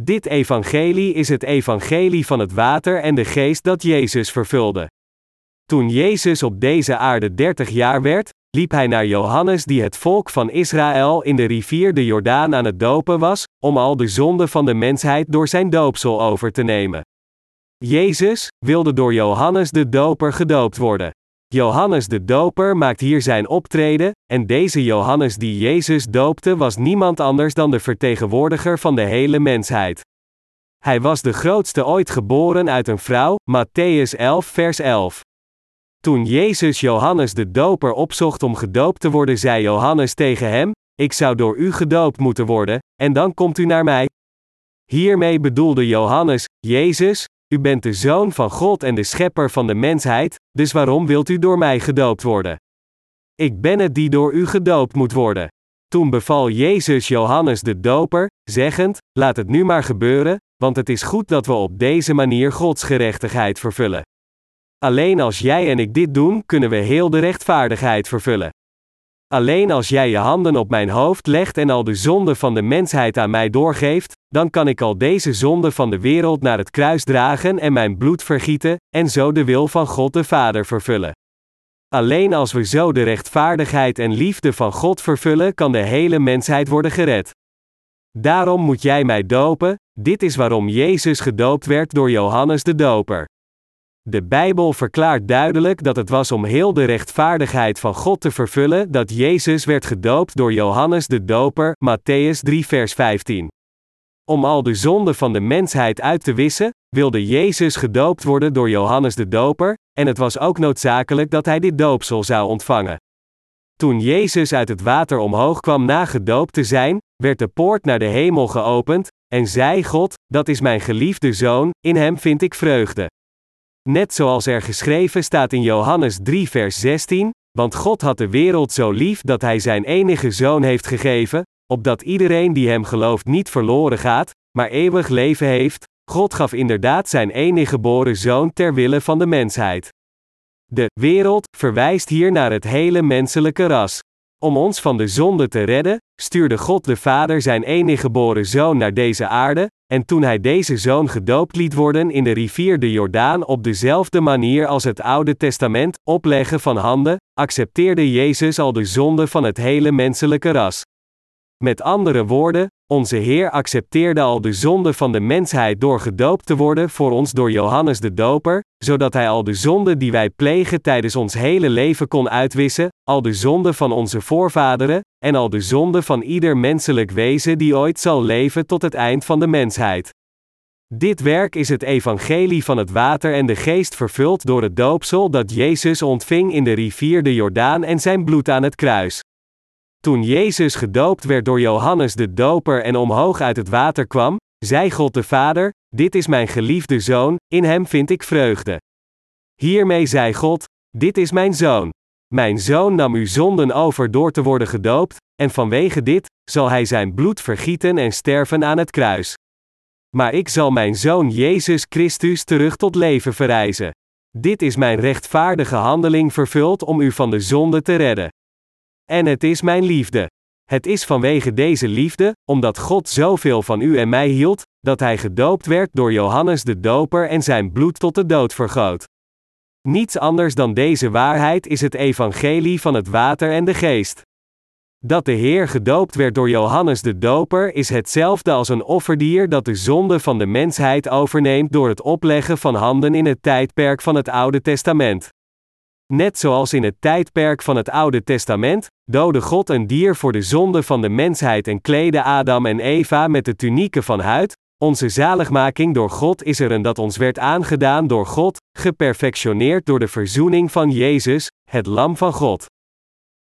Dit evangelie is het evangelie van het water en de geest dat Jezus vervulde. Toen Jezus op deze aarde 30 jaar werd, liep hij naar Johannes die het volk van Israël in de rivier de Jordaan aan het dopen was, om al de zonde van de mensheid door zijn doopsel over te nemen. Jezus wilde door Johannes de Doper gedoopt worden. Johannes de Doper maakt hier zijn optreden, en deze Johannes die Jezus doopte was niemand anders dan de vertegenwoordiger van de hele mensheid. Hij was de grootste ooit geboren uit een vrouw, Matthäus 11 vers 11. Toen Jezus Johannes de Doper opzocht om gedoopt te worden, zei Johannes tegen hem: Ik zou door u gedoopt moeten worden, en dan komt u naar mij. Hiermee bedoelde Johannes: Jezus, u bent de zoon van God en de schepper van de mensheid, dus waarom wilt u door mij gedoopt worden? Ik ben het die door u gedoopt moet worden. Toen beval Jezus Johannes de Doper, zeggend: Laat het nu maar gebeuren, want het is goed dat we op deze manier Gods gerechtigheid vervullen. Alleen als jij en ik dit doen, kunnen we heel de rechtvaardigheid vervullen. Alleen als jij je handen op mijn hoofd legt en al de zonde van de mensheid aan mij doorgeeft, dan kan ik al deze zonde van de wereld naar het kruis dragen en mijn bloed vergieten, en zo de wil van God de Vader vervullen. Alleen als we zo de rechtvaardigheid en liefde van God vervullen, kan de hele mensheid worden gered. Daarom moet jij mij dopen, dit is waarom Jezus gedoopt werd door Johannes de Doper. De Bijbel verklaart duidelijk dat het was om heel de rechtvaardigheid van God te vervullen dat Jezus werd gedoopt door Johannes de Doper, Matthäus 3 vers 15. Om al de zonden van de mensheid uit te wissen, wilde Jezus gedoopt worden door Johannes de Doper, en het was ook noodzakelijk dat hij dit doopsel zou ontvangen. Toen Jezus uit het water omhoog kwam na gedoopt te zijn, werd de poort naar de hemel geopend, en zei God: Dat is mijn geliefde zoon, in hem vind ik vreugde. Net zoals er geschreven staat in Johannes 3 vers 16, want God had de wereld zo lief dat hij zijn enige zoon heeft gegeven, opdat iedereen die hem gelooft niet verloren gaat, maar eeuwig leven heeft. God gaf inderdaad zijn enige geboren zoon ter wille van de mensheid. De wereld verwijst hier naar het hele menselijke ras. Om ons van de zonde te redden, stuurde God de Vader zijn enige geboren zoon naar deze aarde, en toen hij deze zoon gedoopt liet worden in de rivier de Jordaan op dezelfde manier als het Oude Testament, opleggen van handen, accepteerde Jezus al de zonde van het hele menselijke ras. Met andere woorden, onze Heer accepteerde al de zonde van de mensheid door gedoopt te worden voor ons door Johannes de Doper, zodat Hij al de zonde die wij plegen tijdens ons hele leven kon uitwissen, al de zonde van onze voorvaderen, en al de zonde van ieder menselijk wezen die ooit zal leven tot het eind van de mensheid. Dit werk is het evangelie van het water en de geest vervuld door het doopsel dat Jezus ontving in de rivier de Jordaan en zijn bloed aan het kruis. Toen Jezus gedoopt werd door Johannes de Doper en omhoog uit het water kwam, zei God de Vader: Dit is mijn geliefde zoon, in hem vind ik vreugde. Hiermee zei God: Dit is mijn zoon. Mijn zoon nam uw zonden over door te worden gedoopt, en vanwege dit zal hij zijn bloed vergieten en sterven aan het kruis. Maar ik zal mijn zoon Jezus Christus terug tot leven verrijzen. Dit is mijn rechtvaardige handeling vervuld om u van de zonde te redden. En het is mijn liefde. Het is vanwege deze liefde, omdat God zoveel van u en mij hield, dat hij gedoopt werd door Johannes de Doper en zijn bloed tot de dood vergoot. Niets anders dan deze waarheid is het evangelie van het water en de geest. Dat de Heer gedoopt werd door Johannes de Doper is hetzelfde als een offerdier dat de zonde van de mensheid overneemt door het opleggen van handen in het tijdperk van het Oude Testament. Net zoals in het tijdperk van het Oude Testament, doodde God een dier voor de zonde van de mensheid en kleedde Adam en Eva met de tunieken van huid, onze zaligmaking door God is er en dat ons werd aangedaan door God, geperfectioneerd door de verzoening van Jezus, het Lam van God.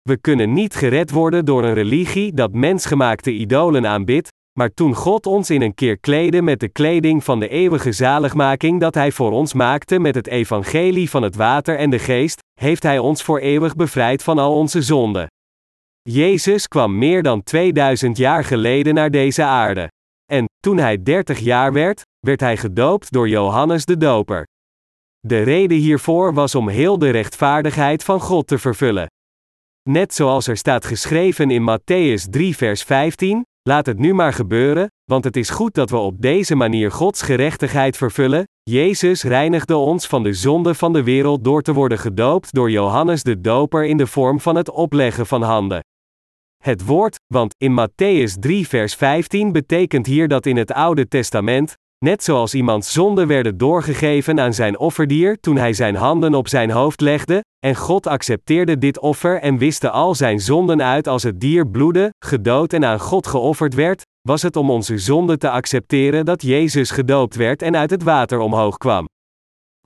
We kunnen niet gered worden door een religie dat mensgemaakte idolen aanbidt, maar toen God ons in een keer kleedde met de kleding van de eeuwige zaligmaking dat Hij voor ons maakte met het evangelie van het water en de geest, heeft Hij ons voor eeuwig bevrijd van al onze zonden. Jezus kwam meer dan 2000 jaar geleden naar deze aarde. En, toen hij 30 jaar werd, werd hij gedoopt door Johannes de Doper. De reden hiervoor was om heel de rechtvaardigheid van God te vervullen. Net zoals er staat geschreven in Matthäus 3, vers 15: Laat het nu maar gebeuren, want het is goed dat we op deze manier Gods gerechtigheid vervullen. Jezus reinigde ons van de zonde van de wereld door te worden gedoopt door Johannes de Doper in de vorm van het opleggen van handen. Het woord, want in Matthäus 3, vers 15 betekent hier dat in het Oude Testament, net zoals iemands zonden werden doorgegeven aan zijn offerdier toen hij zijn handen op zijn hoofd legde, en God accepteerde dit offer en wiste al zijn zonden uit als het dier bloedde, gedood en aan God geofferd werd, was het om onze zonden te accepteren dat Jezus gedoopt werd en uit het water omhoog kwam.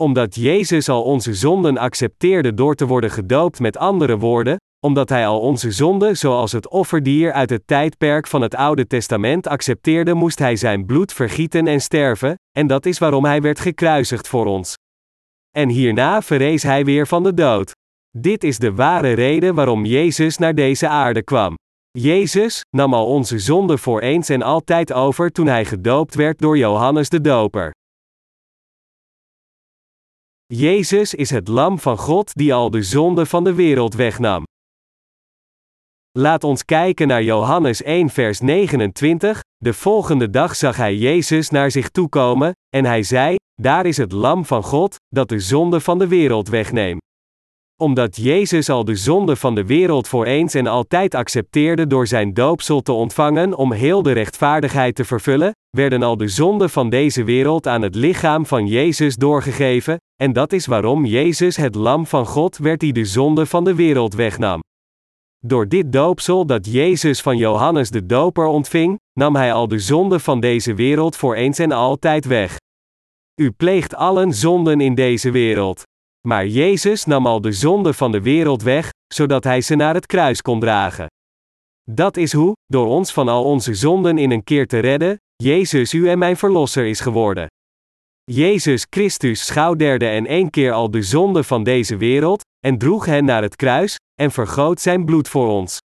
Omdat Jezus al onze zonden accepteerde door te worden gedoopt met andere woorden, omdat hij al onze zonden zoals het offerdier uit het tijdperk van het Oude Testament accepteerde, moest hij zijn bloed vergieten en sterven, en dat is waarom hij werd gekruisigd voor ons. En hierna verrees hij weer van de dood. Dit is de ware reden waarom Jezus naar deze aarde kwam. Jezus nam al onze zonden voor eens en altijd over toen hij gedoopt werd door Johannes de Doper. Jezus is het Lam van God die al de zonde van de wereld wegnam. Laat ons kijken naar Johannes 1, vers 29. De volgende dag zag hij Jezus naar zich toekomen, en hij zei: Daar is het Lam van God, dat de zonde van de wereld wegneemt. Omdat Jezus al de zonde van de wereld voor eens en altijd accepteerde door zijn doopsel te ontvangen om heel de rechtvaardigheid te vervullen, werden al de zonden van deze wereld aan het lichaam van Jezus doorgegeven, en dat is waarom Jezus het Lam van God werd die de zonde van de wereld wegnam. Door dit doopsel dat Jezus van Johannes de Doper ontving, nam hij al de zonde van deze wereld voor eens en altijd weg. U pleegt allen zonden in deze wereld. Maar Jezus nam al de zonde van de wereld weg, zodat hij ze naar het kruis kon dragen. Dat is hoe, door ons van al onze zonden in een keer te redden, Jezus u en mijn verlosser is geworden. Jezus Christus schouderde en één keer al de zonde van deze wereld, en droeg hen naar het kruis, en vergoot zijn bloed voor ons.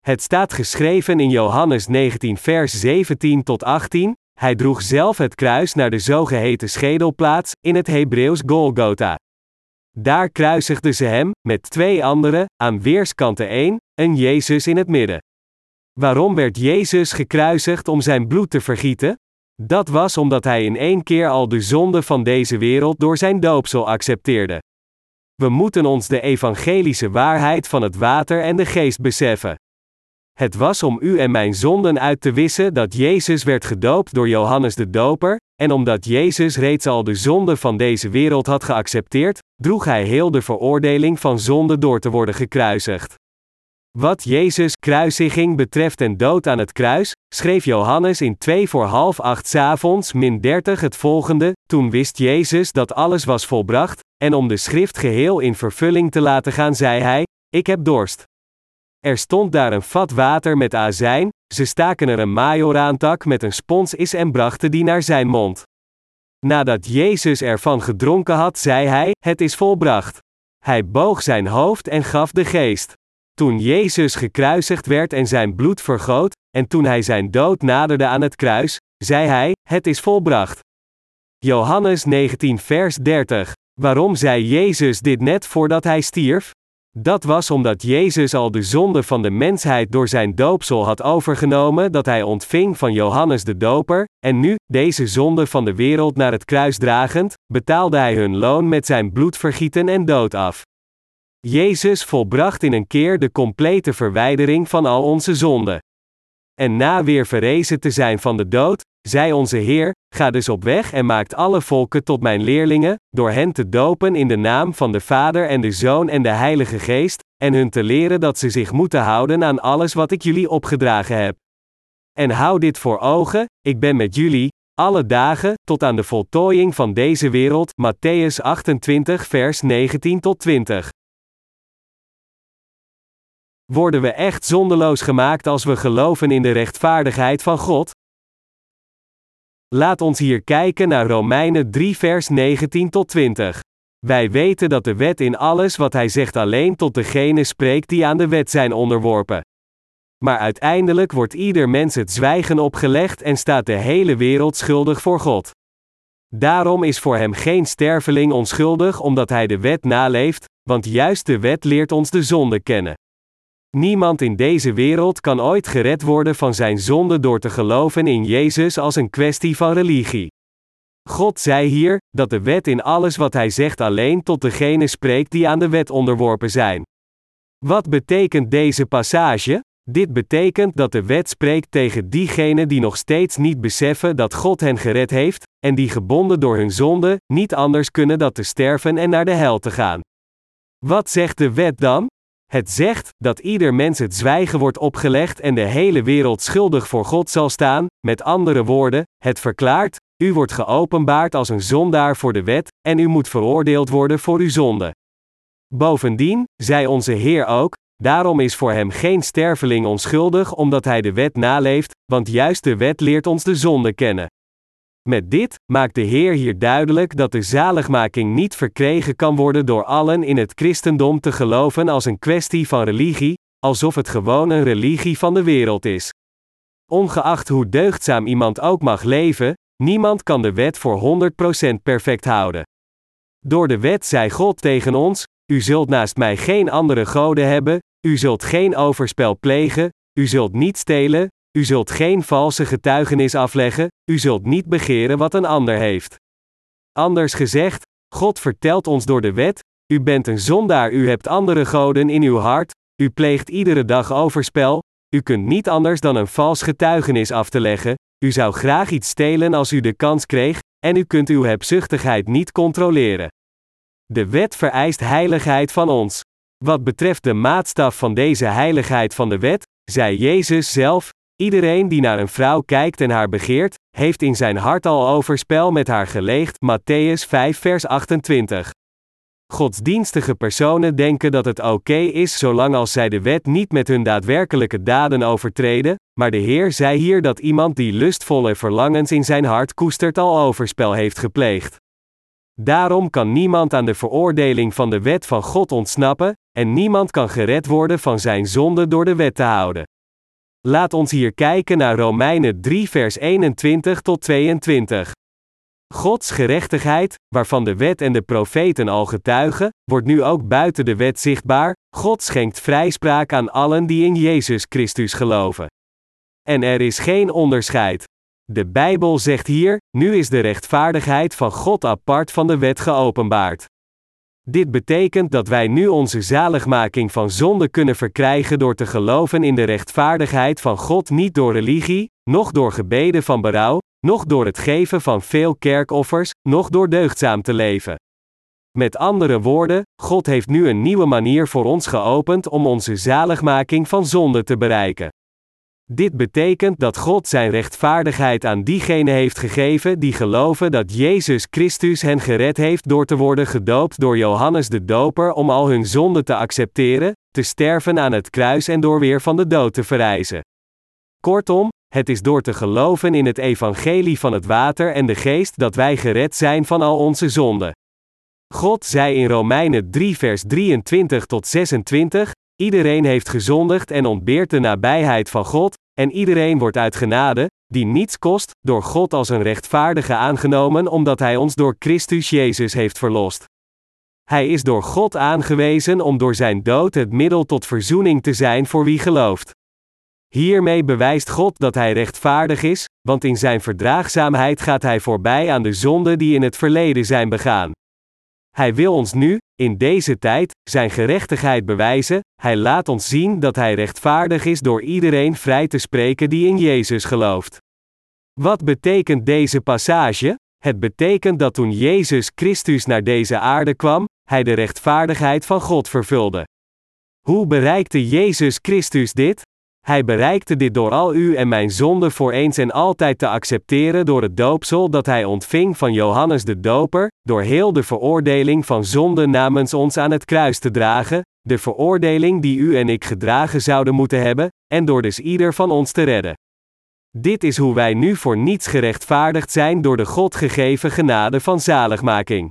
Het staat geschreven in Johannes 19 vers 17 tot 18, hij droeg zelf het kruis naar de zogeheten schedelplaats, in het Hebreeuws Golgotha. Daar kruisigden ze hem, met twee anderen, aan weerskanten één, en Jezus in het midden. Waarom werd Jezus gekruisigd om zijn bloed te vergieten? Dat was omdat hij in één keer al de zonde van deze wereld door zijn doopsel accepteerde. We moeten ons de evangelische waarheid van het water en de geest beseffen. Het was om u en mijn zonden uit te wissen dat Jezus werd gedoopt door Johannes de Doper, en omdat Jezus reeds al de zonde van deze wereld had geaccepteerd, droeg hij heel de veroordeling van zonde door te worden gekruisigd. Wat Jezus' kruisiging betreft en dood aan het kruis, schreef Johannes in 2 voor half acht avonds min 30 het volgende: Toen wist Jezus dat alles was volbracht, en om de schrift geheel in vervulling te laten gaan, zei hij: Ik heb dorst. Er stond daar een vat water met azijn, ze staken er een majoraantak met een spons is en brachten die naar zijn mond. Nadat Jezus ervan gedronken had, zei hij: Het is volbracht. Hij boog zijn hoofd en gaf de geest. Toen Jezus gekruisigd werd en zijn bloed vergoot, en toen hij zijn dood naderde aan het kruis, zei hij: Het is volbracht. Johannes 19, vers 30. Waarom zei Jezus dit net voordat hij stierf? Dat was omdat Jezus al de zonde van de mensheid door zijn doopsel had overgenomen dat hij ontving van Johannes de Doper, en nu, deze zonde van de wereld naar het kruis dragend, betaalde hij hun loon met zijn bloedvergieten en dood af. Jezus volbracht in een keer de complete verwijdering van al onze zonden. En na weer verrezen te zijn van de dood, zei onze Heer: Ga dus op weg en maakt alle volken tot mijn leerlingen, door hen te dopen in de naam van de Vader en de Zoon en de Heilige Geest, en hun te leren dat ze zich moeten houden aan alles wat ik jullie opgedragen heb. En hou dit voor ogen: ik ben met jullie, alle dagen, tot aan de voltooiing van deze wereld. Matthäus 28, vers 19 tot 20. Worden we echt zondeloos gemaakt als we geloven in de rechtvaardigheid van God? Laat ons hier kijken naar Romeinen 3, vers 19 tot 20. Wij weten dat de wet in alles wat hij zegt alleen tot degene spreekt die aan de wet zijn onderworpen. Maar uiteindelijk wordt ieder mens het zwijgen opgelegd en staat de hele wereld schuldig voor God. Daarom is voor hem geen sterveling onschuldig omdat hij de wet naleeft, want juist de wet leert ons de zonde kennen. Niemand in deze wereld kan ooit gered worden van zijn zonde door te geloven in Jezus als een kwestie van religie. God zei hier dat de wet in alles wat hij zegt alleen tot degene spreekt die aan de wet onderworpen zijn. Wat betekent deze passage? Dit betekent dat de wet spreekt tegen diegenen die nog steeds niet beseffen dat God hen gered heeft, en die gebonden door hun zonde, niet anders kunnen dan te sterven en naar de hel te gaan. Wat zegt de wet dan? Het zegt dat ieder mens het zwijgen wordt opgelegd en de hele wereld schuldig voor God zal staan, met andere woorden, het verklaart, u wordt geopenbaard als een zondaar voor de wet, en u moet veroordeeld worden voor uw zonde. Bovendien, zei onze Heer ook, daarom is voor hem geen sterveling onschuldig omdat hij de wet naleeft, want juist de wet leert ons de zonde kennen. Met dit maakt de Heer hier duidelijk dat de zaligmaking niet verkregen kan worden door allen in het christendom te geloven als een kwestie van religie, alsof het gewoon een religie van de wereld is. Ongeacht hoe deugdzaam iemand ook mag leven, niemand kan de wet voor 100% perfect houden. Door de wet zei God tegen ons: U zult naast mij geen andere goden hebben, u zult geen overspel plegen, u zult niet stelen, u zult geen valse getuigenis afleggen, u zult niet begeren wat een ander heeft. Anders gezegd, God vertelt ons door de wet: U bent een zondaar, u hebt andere goden in uw hart, u pleegt iedere dag overspel, u kunt niet anders dan een vals getuigenis af te leggen, u zou graag iets stelen als u de kans kreeg, en u kunt uw hebzuchtigheid niet controleren. De wet vereist heiligheid van ons. Wat betreft de maatstaf van deze heiligheid van de wet, zei Jezus zelf: Iedereen die naar een vrouw kijkt en haar begeert, heeft in zijn hart al overspel met haar geleegd. Matthäus 5 vers 28. Godsdienstige personen denken dat het oké is zolang als zij de wet niet met hun daadwerkelijke daden overtreden, maar de Heer zei hier dat iemand die lustvolle verlangens in zijn hart koestert al overspel heeft gepleegd. Daarom kan niemand aan de veroordeling van de wet van God ontsnappen, en niemand kan gered worden van zijn zonde door de wet te houden. Laat ons hier kijken naar Romeinen 3 vers 21 tot 22. Gods gerechtigheid, waarvan de wet en de profeten al getuigen, wordt nu ook buiten de wet zichtbaar. God schenkt vrijspraak aan allen die in Jezus Christus geloven. En er is geen onderscheid. De Bijbel zegt hier: nu is de rechtvaardigheid van God apart van de wet geopenbaard. Dit betekent dat wij nu onze zaligmaking van zonde kunnen verkrijgen door te geloven in de rechtvaardigheid van God niet door religie, noch door gebeden van berouw, noch door het geven van veel kerkoffers, noch door deugdzaam te leven. Met andere woorden, God heeft nu een nieuwe manier voor ons geopend om onze zaligmaking van zonde te bereiken. Dit betekent dat God zijn rechtvaardigheid aan diegenen heeft gegeven die geloven dat Jezus Christus hen gered heeft door te worden gedoopt door Johannes de Doper om al hun zonden te accepteren, te sterven aan het kruis en door weer van de dood te verrijzen. Kortom, het is door te geloven in het evangelie van het water en de geest dat wij gered zijn van al onze zonden. God zei in Romeinen 3 vers 23 tot 26, Iedereen heeft gezondigd en ontbeert de nabijheid van God, en iedereen wordt uit genade, die niets kost, door God als een rechtvaardige aangenomen omdat Hij ons door Christus Jezus heeft verlost. Hij is door God aangewezen om door zijn dood het middel tot verzoening te zijn voor wie gelooft. Hiermee bewijst God dat Hij rechtvaardig is, want in Zijn verdraagzaamheid gaat Hij voorbij aan de zonden die in het verleden zijn begaan. Hij wil ons nu, in deze tijd, Zijn gerechtigheid bewijzen, Hij laat ons zien dat Hij rechtvaardig is door iedereen vrij te spreken die in Jezus gelooft. Wat betekent deze passage? Het betekent dat toen Jezus Christus naar deze aarde kwam, Hij de rechtvaardigheid van God vervulde. Hoe bereikte Jezus Christus dit? Hij bereikte dit door al u en mijn zonde voor eens en altijd te accepteren door het doopsel dat hij ontving van Johannes de Doper, door heel de veroordeling van zonde namens ons aan het kruis te dragen, de veroordeling die u en ik gedragen zouden moeten hebben, en door dus ieder van ons te redden. Dit is hoe wij nu voor niets gerechtvaardigd zijn door de God gegeven genade van zaligmaking.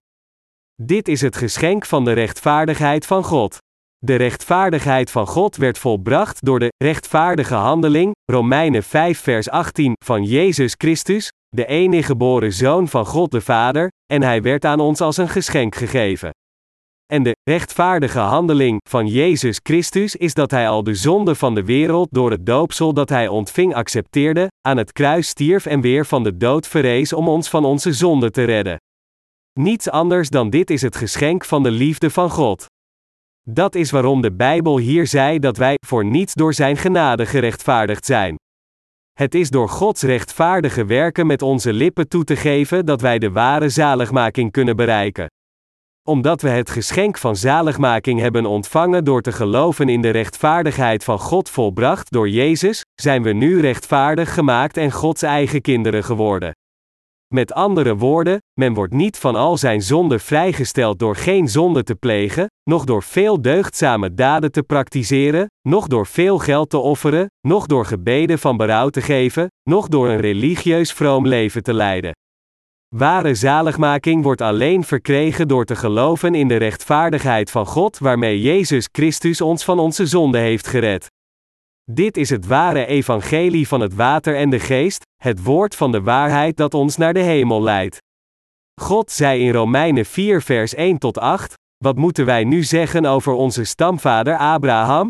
Dit is het geschenk van de rechtvaardigheid van God. De rechtvaardigheid van God werd volbracht door de rechtvaardige handeling, Romeinen 5 vers 18, van Jezus Christus, de enige geboren Zoon van God de Vader, en hij werd aan ons als een geschenk gegeven. En de rechtvaardige handeling van Jezus Christus is dat hij al de zonde van de wereld door het doopsel dat hij ontving accepteerde, aan het kruis stierf en weer van de dood verrees om ons van onze zonde te redden. Niets anders dan dit is het geschenk van de liefde van God. Dat is waarom de Bijbel hier zei dat wij voor niets door Zijn genade gerechtvaardigd zijn. Het is door Gods rechtvaardige werken met onze lippen toe te geven dat wij de ware zaligmaking kunnen bereiken. Omdat we het geschenk van zaligmaking hebben ontvangen door te geloven in de rechtvaardigheid van God volbracht door Jezus, zijn we nu rechtvaardig gemaakt en Gods eigen kinderen geworden. Met andere woorden, men wordt niet van al zijn zonden vrijgesteld door geen zonde te plegen, noch door veel deugdzame daden te praktiseren, noch door veel geld te offeren, noch door gebeden van berouw te geven, noch door een religieus vroom leven te leiden. Ware zaligmaking wordt alleen verkregen door te geloven in de rechtvaardigheid van God waarmee Jezus Christus ons van onze zonde heeft gered. Dit is het ware evangelie van het water en de geest, het woord van de waarheid dat ons naar de hemel leidt. God zei in Romeinen 4 vers 1 tot 8, wat moeten wij nu zeggen over onze stamvader Abraham?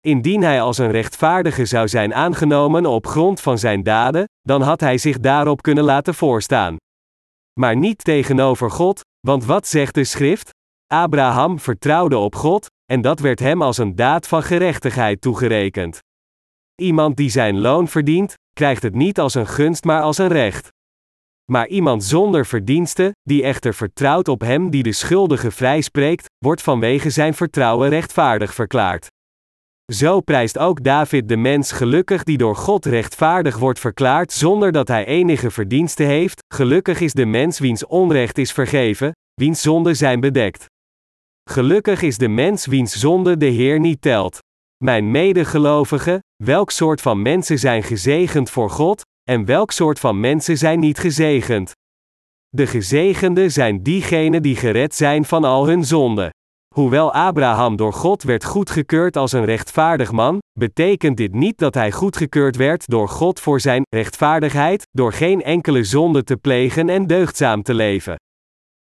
Indien hij als een rechtvaardige zou zijn aangenomen op grond van zijn daden, dan had hij zich daarop kunnen laten voorstaan. Maar niet tegenover God, want wat zegt de schrift? Abraham vertrouwde op God, en dat werd hem als een daad van gerechtigheid toegerekend. Iemand die zijn loon verdient, krijgt het niet als een gunst maar als een recht. Maar iemand zonder verdienste, die echter vertrouwt op hem die de schuldige vrijspreekt, wordt vanwege zijn vertrouwen rechtvaardig verklaard. Zo prijst ook David de mens gelukkig die door God rechtvaardig wordt verklaard zonder dat hij enige verdienste heeft, gelukkig is de mens wiens onrecht is vergeven, wiens zonden zijn bedekt. Gelukkig is de mens wiens zonde de Heer niet telt. Mijn medegelovigen, welk soort van mensen zijn gezegend voor God, en welk soort van mensen zijn niet gezegend? De gezegenden zijn diegenen die gered zijn van al hun zonden. Hoewel Abraham door God werd goedgekeurd als een rechtvaardig man, betekent dit niet dat hij goedgekeurd werd door God voor zijn rechtvaardigheid, door geen enkele zonde te plegen en deugdzaam te leven.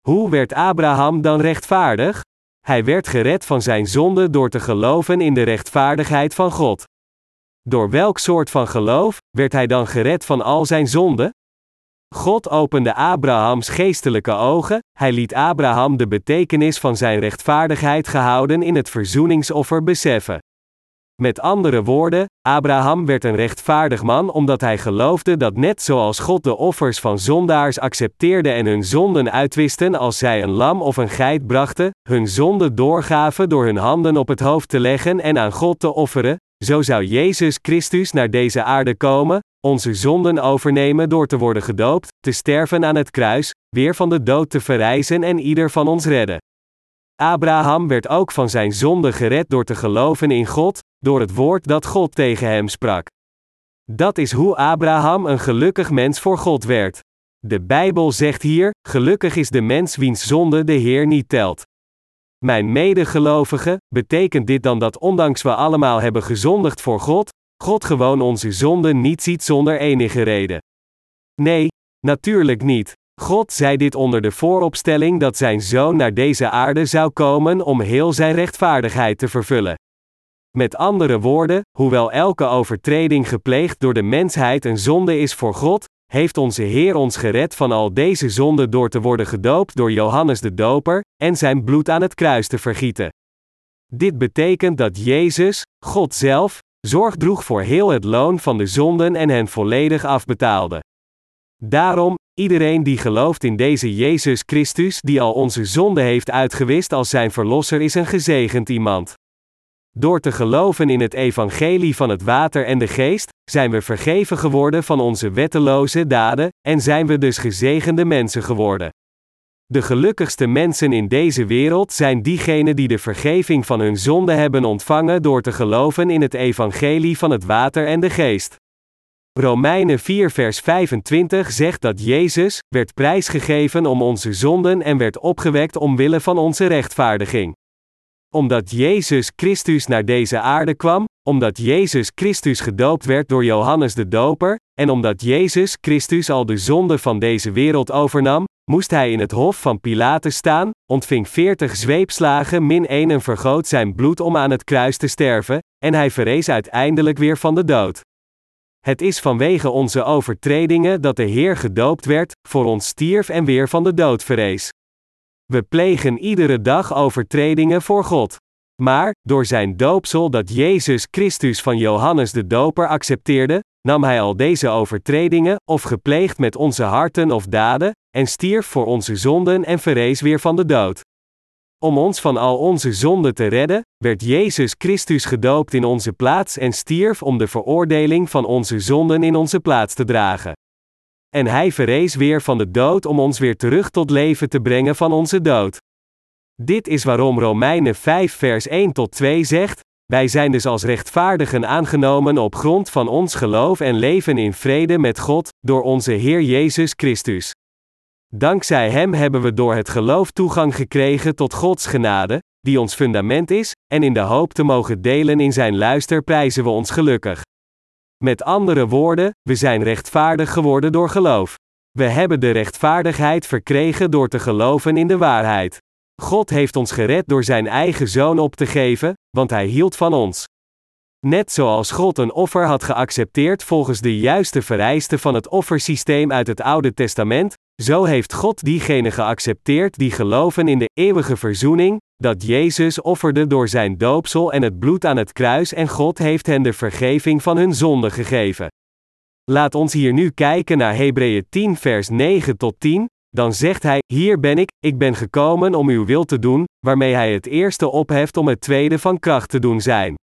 Hoe werd Abraham dan rechtvaardig? Hij werd gered van zijn zonde door te geloven in de rechtvaardigheid van God. Door welk soort van geloof werd hij dan gered van al zijn zonden? God opende Abrahams geestelijke ogen, hij liet Abraham de betekenis van zijn rechtvaardigheid gehouden in het verzoeningsoffer beseffen. Met andere woorden, Abraham werd een rechtvaardig man omdat hij geloofde dat net zoals God de offers van zondaars accepteerde en hun zonden uitwisten als zij een lam of een geit brachten, hun zonden doorgaven door hun handen op het hoofd te leggen en aan God te offeren, zo zou Jezus Christus naar deze aarde komen, onze zonden overnemen door te worden gedoopt, te sterven aan het kruis, weer van de dood te verrijzen en ieder van ons redden. Abraham werd ook van zijn zonde gered door te geloven in God, door het woord dat God tegen hem sprak. Dat is hoe Abraham een gelukkig mens voor God werd. De Bijbel zegt hier: Gelukkig is de mens wiens zonde de Heer niet telt. Mijn medegelovigen, betekent dit dan dat ondanks we allemaal hebben gezondigd voor God, God gewoon onze zonden niet ziet zonder enige reden? Nee, natuurlijk niet. God zei dit onder de vooropstelling dat zijn zoon naar deze aarde zou komen om heel zijn rechtvaardigheid te vervullen. Met andere woorden, hoewel elke overtreding gepleegd door de mensheid een zonde is voor God, heeft onze Heer ons gered van al deze zonden door te worden gedoopt door Johannes de Doper en zijn bloed aan het kruis te vergieten. Dit betekent dat Jezus, God zelf, zorg droeg voor heel het loon van de zonden en hen volledig afbetaalde. Daarom, iedereen die gelooft in deze Jezus Christus die al onze zonde heeft uitgewist als zijn verlosser is een gezegend iemand. Door te geloven in het evangelie van het water en de geest, zijn we vergeven geworden van onze wetteloze daden, en zijn we dus gezegende mensen geworden. De gelukkigste mensen in deze wereld zijn diegenen die de vergeving van hun zonde hebben ontvangen door te geloven in het evangelie van het water en de geest. Romeinen 4 vers 25 zegt dat Jezus werd prijsgegeven om onze zonden en werd opgewekt omwille van onze rechtvaardiging. Omdat Jezus Christus naar deze aarde kwam, omdat Jezus Christus gedoopt werd door Johannes de Doper, en omdat Jezus Christus al de zonde van deze wereld overnam, moest hij in het hof van Pilatus staan, ontving veertig zweepslagen min één en vergoot zijn bloed om aan het kruis te sterven, en hij verrees uiteindelijk weer van de dood. Het is vanwege onze overtredingen dat de Heer gedoopt werd, voor ons stierf en weer van de dood verrees. We plegen iedere dag overtredingen voor God. Maar, door zijn doopsel dat Jezus Christus van Johannes de Doper accepteerde, nam hij al deze overtredingen, of gepleegd met onze harten of daden, en stierf voor onze zonden en verrees weer van de dood. Om ons van al onze zonden te redden, werd Jezus Christus gedoopt in onze plaats en stierf om de veroordeling van onze zonden in onze plaats te dragen. En hij verrees weer van de dood om ons weer terug tot leven te brengen van onze dood. Dit is waarom Romeinen 5 vers 1 tot 2 zegt, wij zijn dus als rechtvaardigen aangenomen op grond van ons geloof en leven in vrede met God, door onze Heer Jezus Christus. Dankzij Hem hebben we door het geloof toegang gekregen tot Gods genade, die ons fundament is, en in de hoop te mogen delen in Zijn luister prijzen we ons gelukkig. Met andere woorden, we zijn rechtvaardig geworden door geloof. We hebben de rechtvaardigheid verkregen door te geloven in de waarheid. God heeft ons gered door Zijn eigen zoon op te geven, want Hij hield van ons. Net zoals God een offer had geaccepteerd volgens de juiste vereisten van het offersysteem uit het Oude Testament, zo heeft God diegenen geaccepteerd die geloven in de eeuwige verzoening, dat Jezus offerde door zijn doopsel en het bloed aan het kruis en God heeft hen de vergeving van hun zonden gegeven. Laat ons hier nu kijken naar Hebreeën 10 vers 9 tot 10, dan zegt hij, hier ben ik, ik ben gekomen om uw wil te doen, waarmee hij het eerste opheft om het tweede van kracht te doen zijn.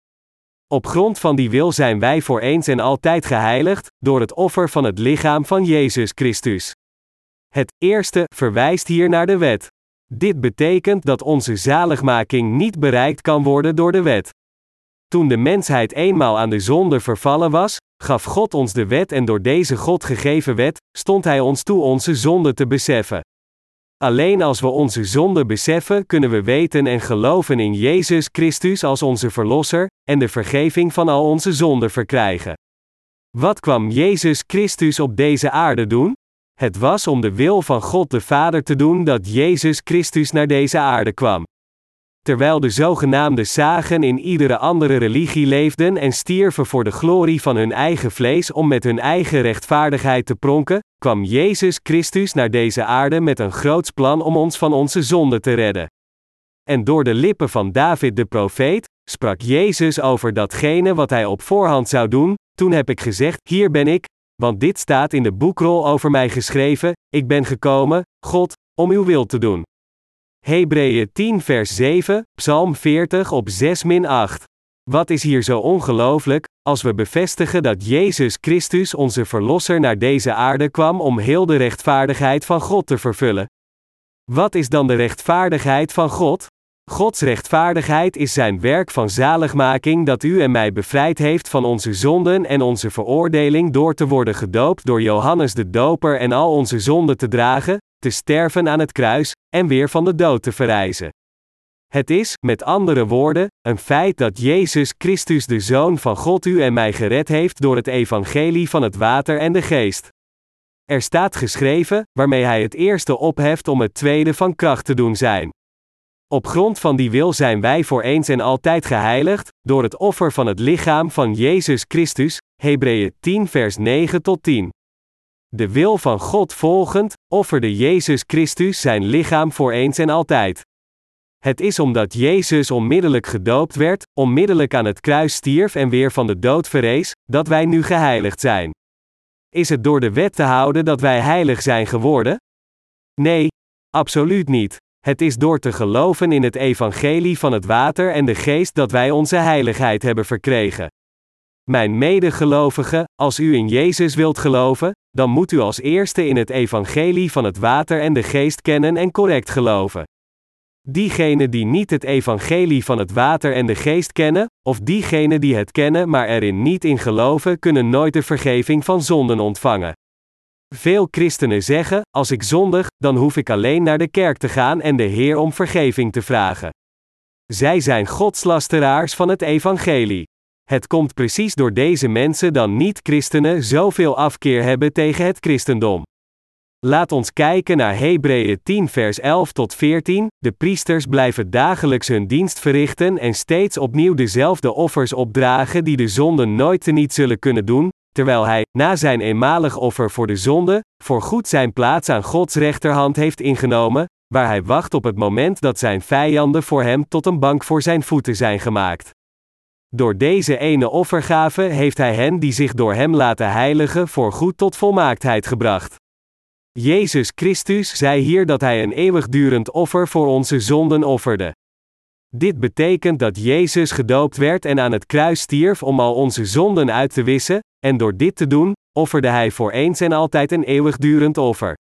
Op grond van die wil zijn wij voor eens en altijd geheiligd, door het offer van het lichaam van Jezus Christus. Het eerste verwijst hier naar de wet. Dit betekent dat onze zaligmaking niet bereikt kan worden door de wet. Toen de mensheid eenmaal aan de zonde vervallen was, gaf God ons de wet en door deze God gegeven wet, stond Hij ons toe onze zonde te beseffen. Alleen als we onze zonde beseffen, kunnen we weten en geloven in Jezus Christus als onze Verlosser, en de vergeving van al onze zonden verkrijgen. Wat kwam Jezus Christus op deze aarde doen? Het was om de wil van God de Vader te doen dat Jezus Christus naar deze aarde kwam. Terwijl de zogenaamde zagen in iedere andere religie leefden en stierven voor de glorie van hun eigen vlees om met hun eigen rechtvaardigheid te pronken, kwam Jezus Christus naar deze aarde met een groots plan om ons van onze zonde te redden. En door de lippen van David de profeet, sprak Jezus over datgene wat hij op voorhand zou doen, toen heb ik gezegd, hier ben ik, want dit staat in de boekrol over mij geschreven: Ik ben gekomen, God, om uw wil te doen. Hebreeën 10 vers 7, Psalm 40 op 6 min 8. Wat is hier zo ongelooflijk, als we bevestigen dat Jezus Christus onze Verlosser naar deze aarde kwam om heel de rechtvaardigheid van God te vervullen? Wat is dan de rechtvaardigheid van God? Gods rechtvaardigheid is zijn werk van zaligmaking dat u en mij bevrijd heeft van onze zonden en onze veroordeling door te worden gedoopt door Johannes de Doper en al onze zonden te dragen, te sterven aan het kruis en weer van de dood te verrijzen. Het is, met andere woorden, een feit dat Jezus Christus de Zoon van God u en mij gered heeft door het evangelie van het water en de geest. Er staat geschreven, waarmee hij het eerste opheft om het tweede van kracht te doen zijn. Op grond van die wil zijn wij voor eens en altijd geheiligd, door het offer van het lichaam van Jezus Christus, Hebreeën 10 vers 9 tot 10. De wil van God volgend, offerde Jezus Christus zijn lichaam voor eens en altijd. Het is omdat Jezus onmiddellijk gedoopt werd, onmiddellijk aan het kruis stierf en weer van de dood verrees, dat wij nu geheiligd zijn. Is het door de wet te houden dat wij heilig zijn geworden? Nee, absoluut niet. Het is door te geloven in het evangelie van het water en de geest dat wij onze heiligheid hebben verkregen. Mijn medegelovigen, als u in Jezus wilt geloven, dan moet u als eerste in het evangelie van het water en de geest kennen en correct geloven. Diegenen die niet het evangelie van het water en de geest kennen, of diegenen die het kennen maar erin niet in geloven, kunnen nooit de vergeving van zonden ontvangen. Veel christenen zeggen: Als ik zondig, dan hoef ik alleen naar de kerk te gaan en de Heer om vergeving te vragen. Zij zijn godslasteraars van het evangelie. Het komt precies door deze mensen dan niet-christenen zoveel afkeer hebben tegen het christendom. Laat ons kijken naar Hebreeën 10 vers 11 tot 14. De priesters blijven dagelijks hun dienst verrichten en steeds opnieuw dezelfde offers opdragen die de zonden nooit teniet zullen kunnen doen, terwijl hij, na zijn eenmalig offer voor de zonde, voorgoed zijn plaats aan Gods rechterhand heeft ingenomen, waar hij wacht op het moment dat zijn vijanden voor hem tot een bank voor zijn voeten zijn gemaakt. Door deze ene offergave heeft hij hen die zich door hem laten heiligen voorgoed tot volmaaktheid gebracht. Jezus Christus zei hier dat hij een eeuwigdurend offer voor onze zonden offerde. Dit betekent dat Jezus gedoopt werd en aan het kruis stierf om al onze zonden uit te wissen, en door dit te doen, offerde hij voor eens en altijd een eeuwigdurend offer.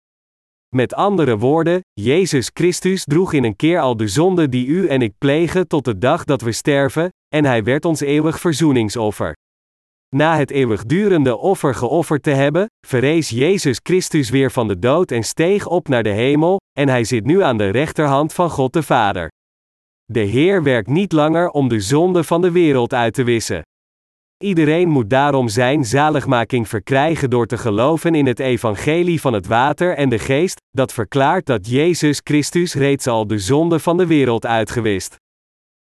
Met andere woorden, Jezus Christus droeg in een keer al de zonde die u en ik plegen tot de dag dat we sterven, en hij werd ons eeuwig verzoeningsoffer. Na het eeuwigdurende offer geofferd te hebben, verrees Jezus Christus weer van de dood en steeg op naar de hemel, en hij zit nu aan de rechterhand van God de Vader. De Heer werkt niet langer om de zonde van de wereld uit te wissen. Iedereen moet daarom zijn zaligmaking verkrijgen door te geloven in het evangelie van het water en de geest, dat verklaart dat Jezus Christus reeds al de zonde van de wereld uitgewist.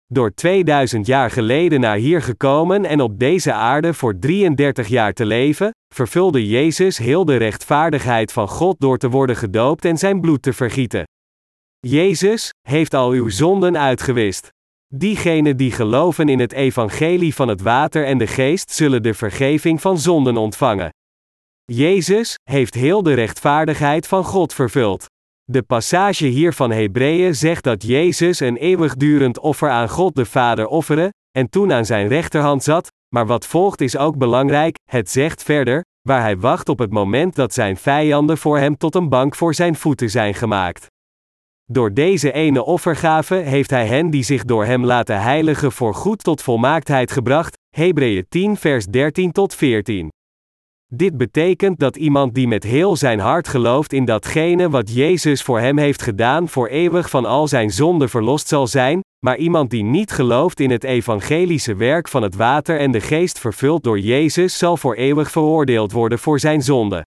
Door 2000 jaar geleden naar hier gekomen en op deze aarde voor 33 jaar te leven, vervulde Jezus heel de rechtvaardigheid van God door te worden gedoopt en zijn bloed te vergieten. Jezus heeft al uw zonden uitgewist. Diegenen die geloven in het evangelie van het water en de geest zullen de vergeving van zonden ontvangen. Jezus heeft heel de rechtvaardigheid van God vervuld. De passage hier van Hebreeën zegt dat Jezus een eeuwigdurend offer aan God de Vader offerde, en toen aan zijn rechterhand zat, maar wat volgt is ook belangrijk, het zegt verder, waar hij wacht op het moment dat zijn vijanden voor hem tot een bank voor zijn voeten zijn gemaakt. Door deze ene offergave heeft hij hen die zich door hem laten heiligen voor goed tot volmaaktheid gebracht, Hebreeën 10 vers 13 tot 14. Dit betekent dat iemand die met heel zijn hart gelooft in datgene wat Jezus voor hem heeft gedaan voor eeuwig van al zijn zonden verlost zal zijn, maar iemand die niet gelooft in het evangelische werk van het water en de geest vervuld door Jezus zal voor eeuwig veroordeeld worden voor zijn zonde.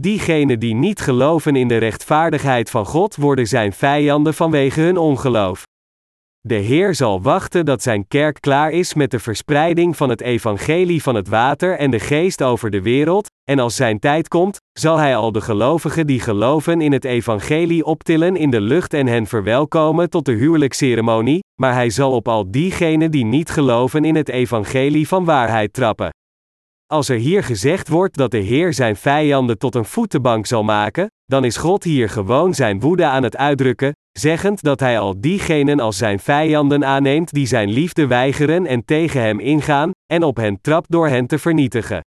Diegenen die niet geloven in de rechtvaardigheid van God worden zijn vijanden vanwege hun ongeloof. De Heer zal wachten dat zijn kerk klaar is met de verspreiding van het evangelie van het water en de geest over de wereld, en als zijn tijd komt, zal hij al de gelovigen die geloven in het evangelie optillen in de lucht en hen verwelkomen tot de huwelijksceremonie, maar hij zal op al diegenen die niet geloven in het evangelie van waarheid trappen. Als er hier gezegd wordt dat de Heer zijn vijanden tot een voetenbank zal maken, dan is God hier gewoon zijn woede aan het uitdrukken, zeggend dat hij al diegenen als zijn vijanden aanneemt die zijn liefde weigeren en tegen hem ingaan, en op hen trapt door hen te vernietigen.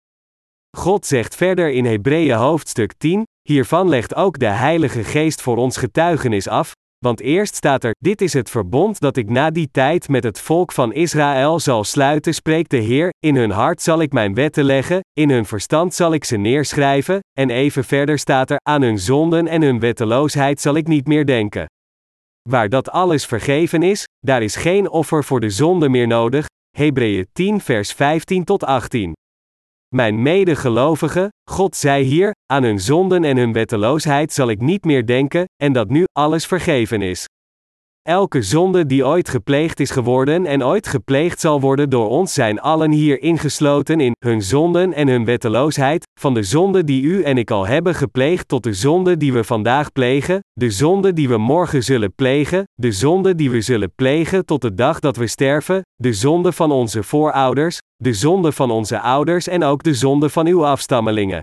God zegt verder in Hebreeën hoofdstuk 10, hiervan legt ook de Heilige Geest voor ons getuigenis af, want eerst staat er: Dit is het verbond dat ik na die tijd met het volk van Israël zal sluiten, spreekt de Heer: In hun hart zal ik mijn wetten leggen, in hun verstand zal ik ze neerschrijven, en even verder staat er: Aan hun zonden en hun wetteloosheid zal ik niet meer denken. Waar dat alles vergeven is, daar is geen offer voor de zonde meer nodig. Hebreeën 10, vers 15 tot 18. Mijn medegelovigen, God zei hier, aan hun zonden en hun wetteloosheid zal ik niet meer denken, en dat nu alles vergeven is. Elke zonde die ooit gepleegd is geworden en ooit gepleegd zal worden door ons zijn allen hier ingesloten in hun zonden en hun wetteloosheid, van de zonde die u en ik al hebben gepleegd tot de zonde die we vandaag plegen, de zonde die we morgen zullen plegen, de zonde die we zullen plegen tot de dag dat we sterven, de zonde van onze voorouders, de zonde van onze ouders en ook de zonde van uw afstammelingen.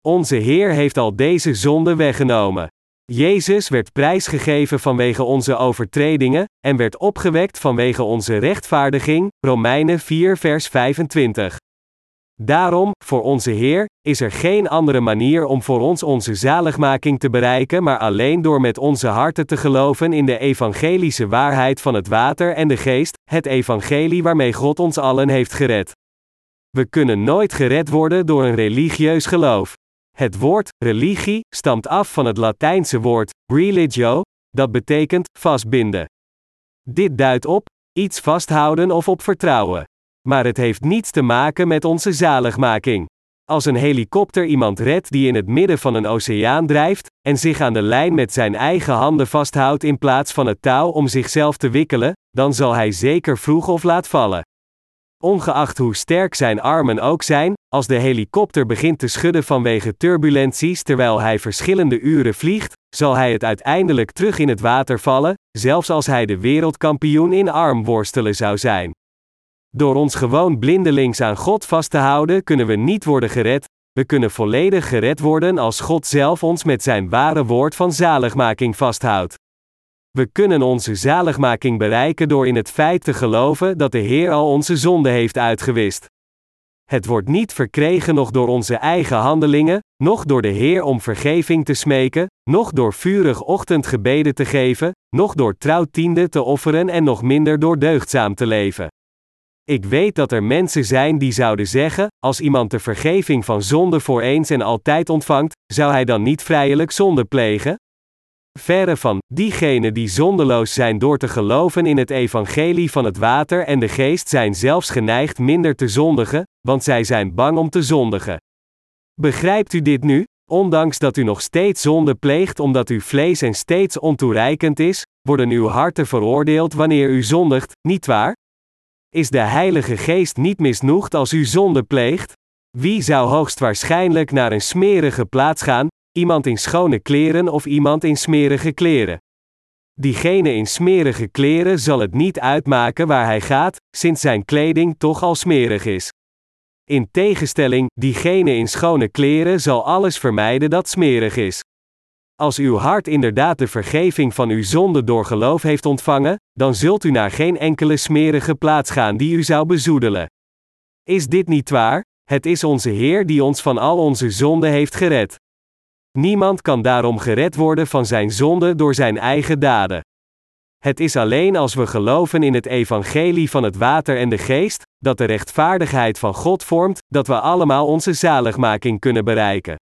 Onze Heer heeft al deze zonde weggenomen. Jezus werd prijsgegeven vanwege onze overtredingen, en werd opgewekt vanwege onze rechtvaardiging, Romeinen 4 vers 25. Daarom, voor onze Heer, is er geen andere manier om voor ons onze zaligmaking te bereiken, maar alleen door met onze harten te geloven in de evangelische waarheid van het water en de geest, het evangelie waarmee God ons allen heeft gered. We kunnen nooit gered worden door een religieus geloof. Het woord religie stamt af van het Latijnse woord religio, dat betekent vastbinden. Dit duidt op iets vasthouden of op vertrouwen. Maar het heeft niets te maken met onze zaligmaking. Als een helikopter iemand redt die in het midden van een oceaan drijft, en zich aan de lijn met zijn eigen handen vasthoudt in plaats van het touw om zichzelf te wikkelen, dan zal hij zeker vroeg of laat vallen. Ongeacht hoe sterk zijn armen ook zijn, als de helikopter begint te schudden vanwege turbulenties terwijl hij verschillende uren vliegt, zal hij het uiteindelijk terug in het water vallen, zelfs als hij de wereldkampioen in armworstelen zou zijn. Door ons gewoon blindelings aan God vast te houden, kunnen we niet worden gered. We kunnen volledig gered worden als God zelf ons met zijn ware woord van zaligmaking vasthoudt. We kunnen onze zaligmaking bereiken door in het feit te geloven dat de Heer al onze zonde heeft uitgewist. Het wordt niet verkregen nog door onze eigen handelingen, noch door de Heer om vergeving te smeken, noch door vurig ochtendgebeden te geven, noch door trouw tiende te offeren en nog minder door deugdzaam te leven. Ik weet dat er mensen zijn die zouden zeggen: als iemand de vergeving van zonde voor eens en altijd ontvangt, zou hij dan niet vrijelijk zonde plegen? Verre van, diegenen die zondeloos zijn door te geloven in het evangelie van het water en de geest zijn zelfs geneigd minder te zondigen, want zij zijn bang om te zondigen. Begrijpt u dit nu? Ondanks dat u nog steeds zonde pleegt omdat uw vlees en steeds ontoereikend is, worden uw harten veroordeeld wanneer u zondigt, niet waar? Is de Heilige Geest niet misnoegd als u zonde pleegt? Wie zou hoogstwaarschijnlijk naar een smerige plaats gaan, iemand in schone kleren of iemand in smerige kleren? Diegene in smerige kleren zal het niet uitmaken waar hij gaat, sinds zijn kleding toch al smerig is. In tegenstelling, diegene in schone kleren zal alles vermijden dat smerig is. Als uw hart inderdaad de vergeving van uw zonde door geloof heeft ontvangen, dan zult u naar geen enkele smerige plaats gaan die u zou bezoedelen. Is dit niet waar? Het is onze Heer die ons van al onze zonden heeft gered. Niemand kan daarom gered worden van zijn zonde door zijn eigen daden. Het is alleen als we geloven in het evangelie van het water en de geest, dat de rechtvaardigheid van God vormt, dat we allemaal onze zaligmaking kunnen bereiken.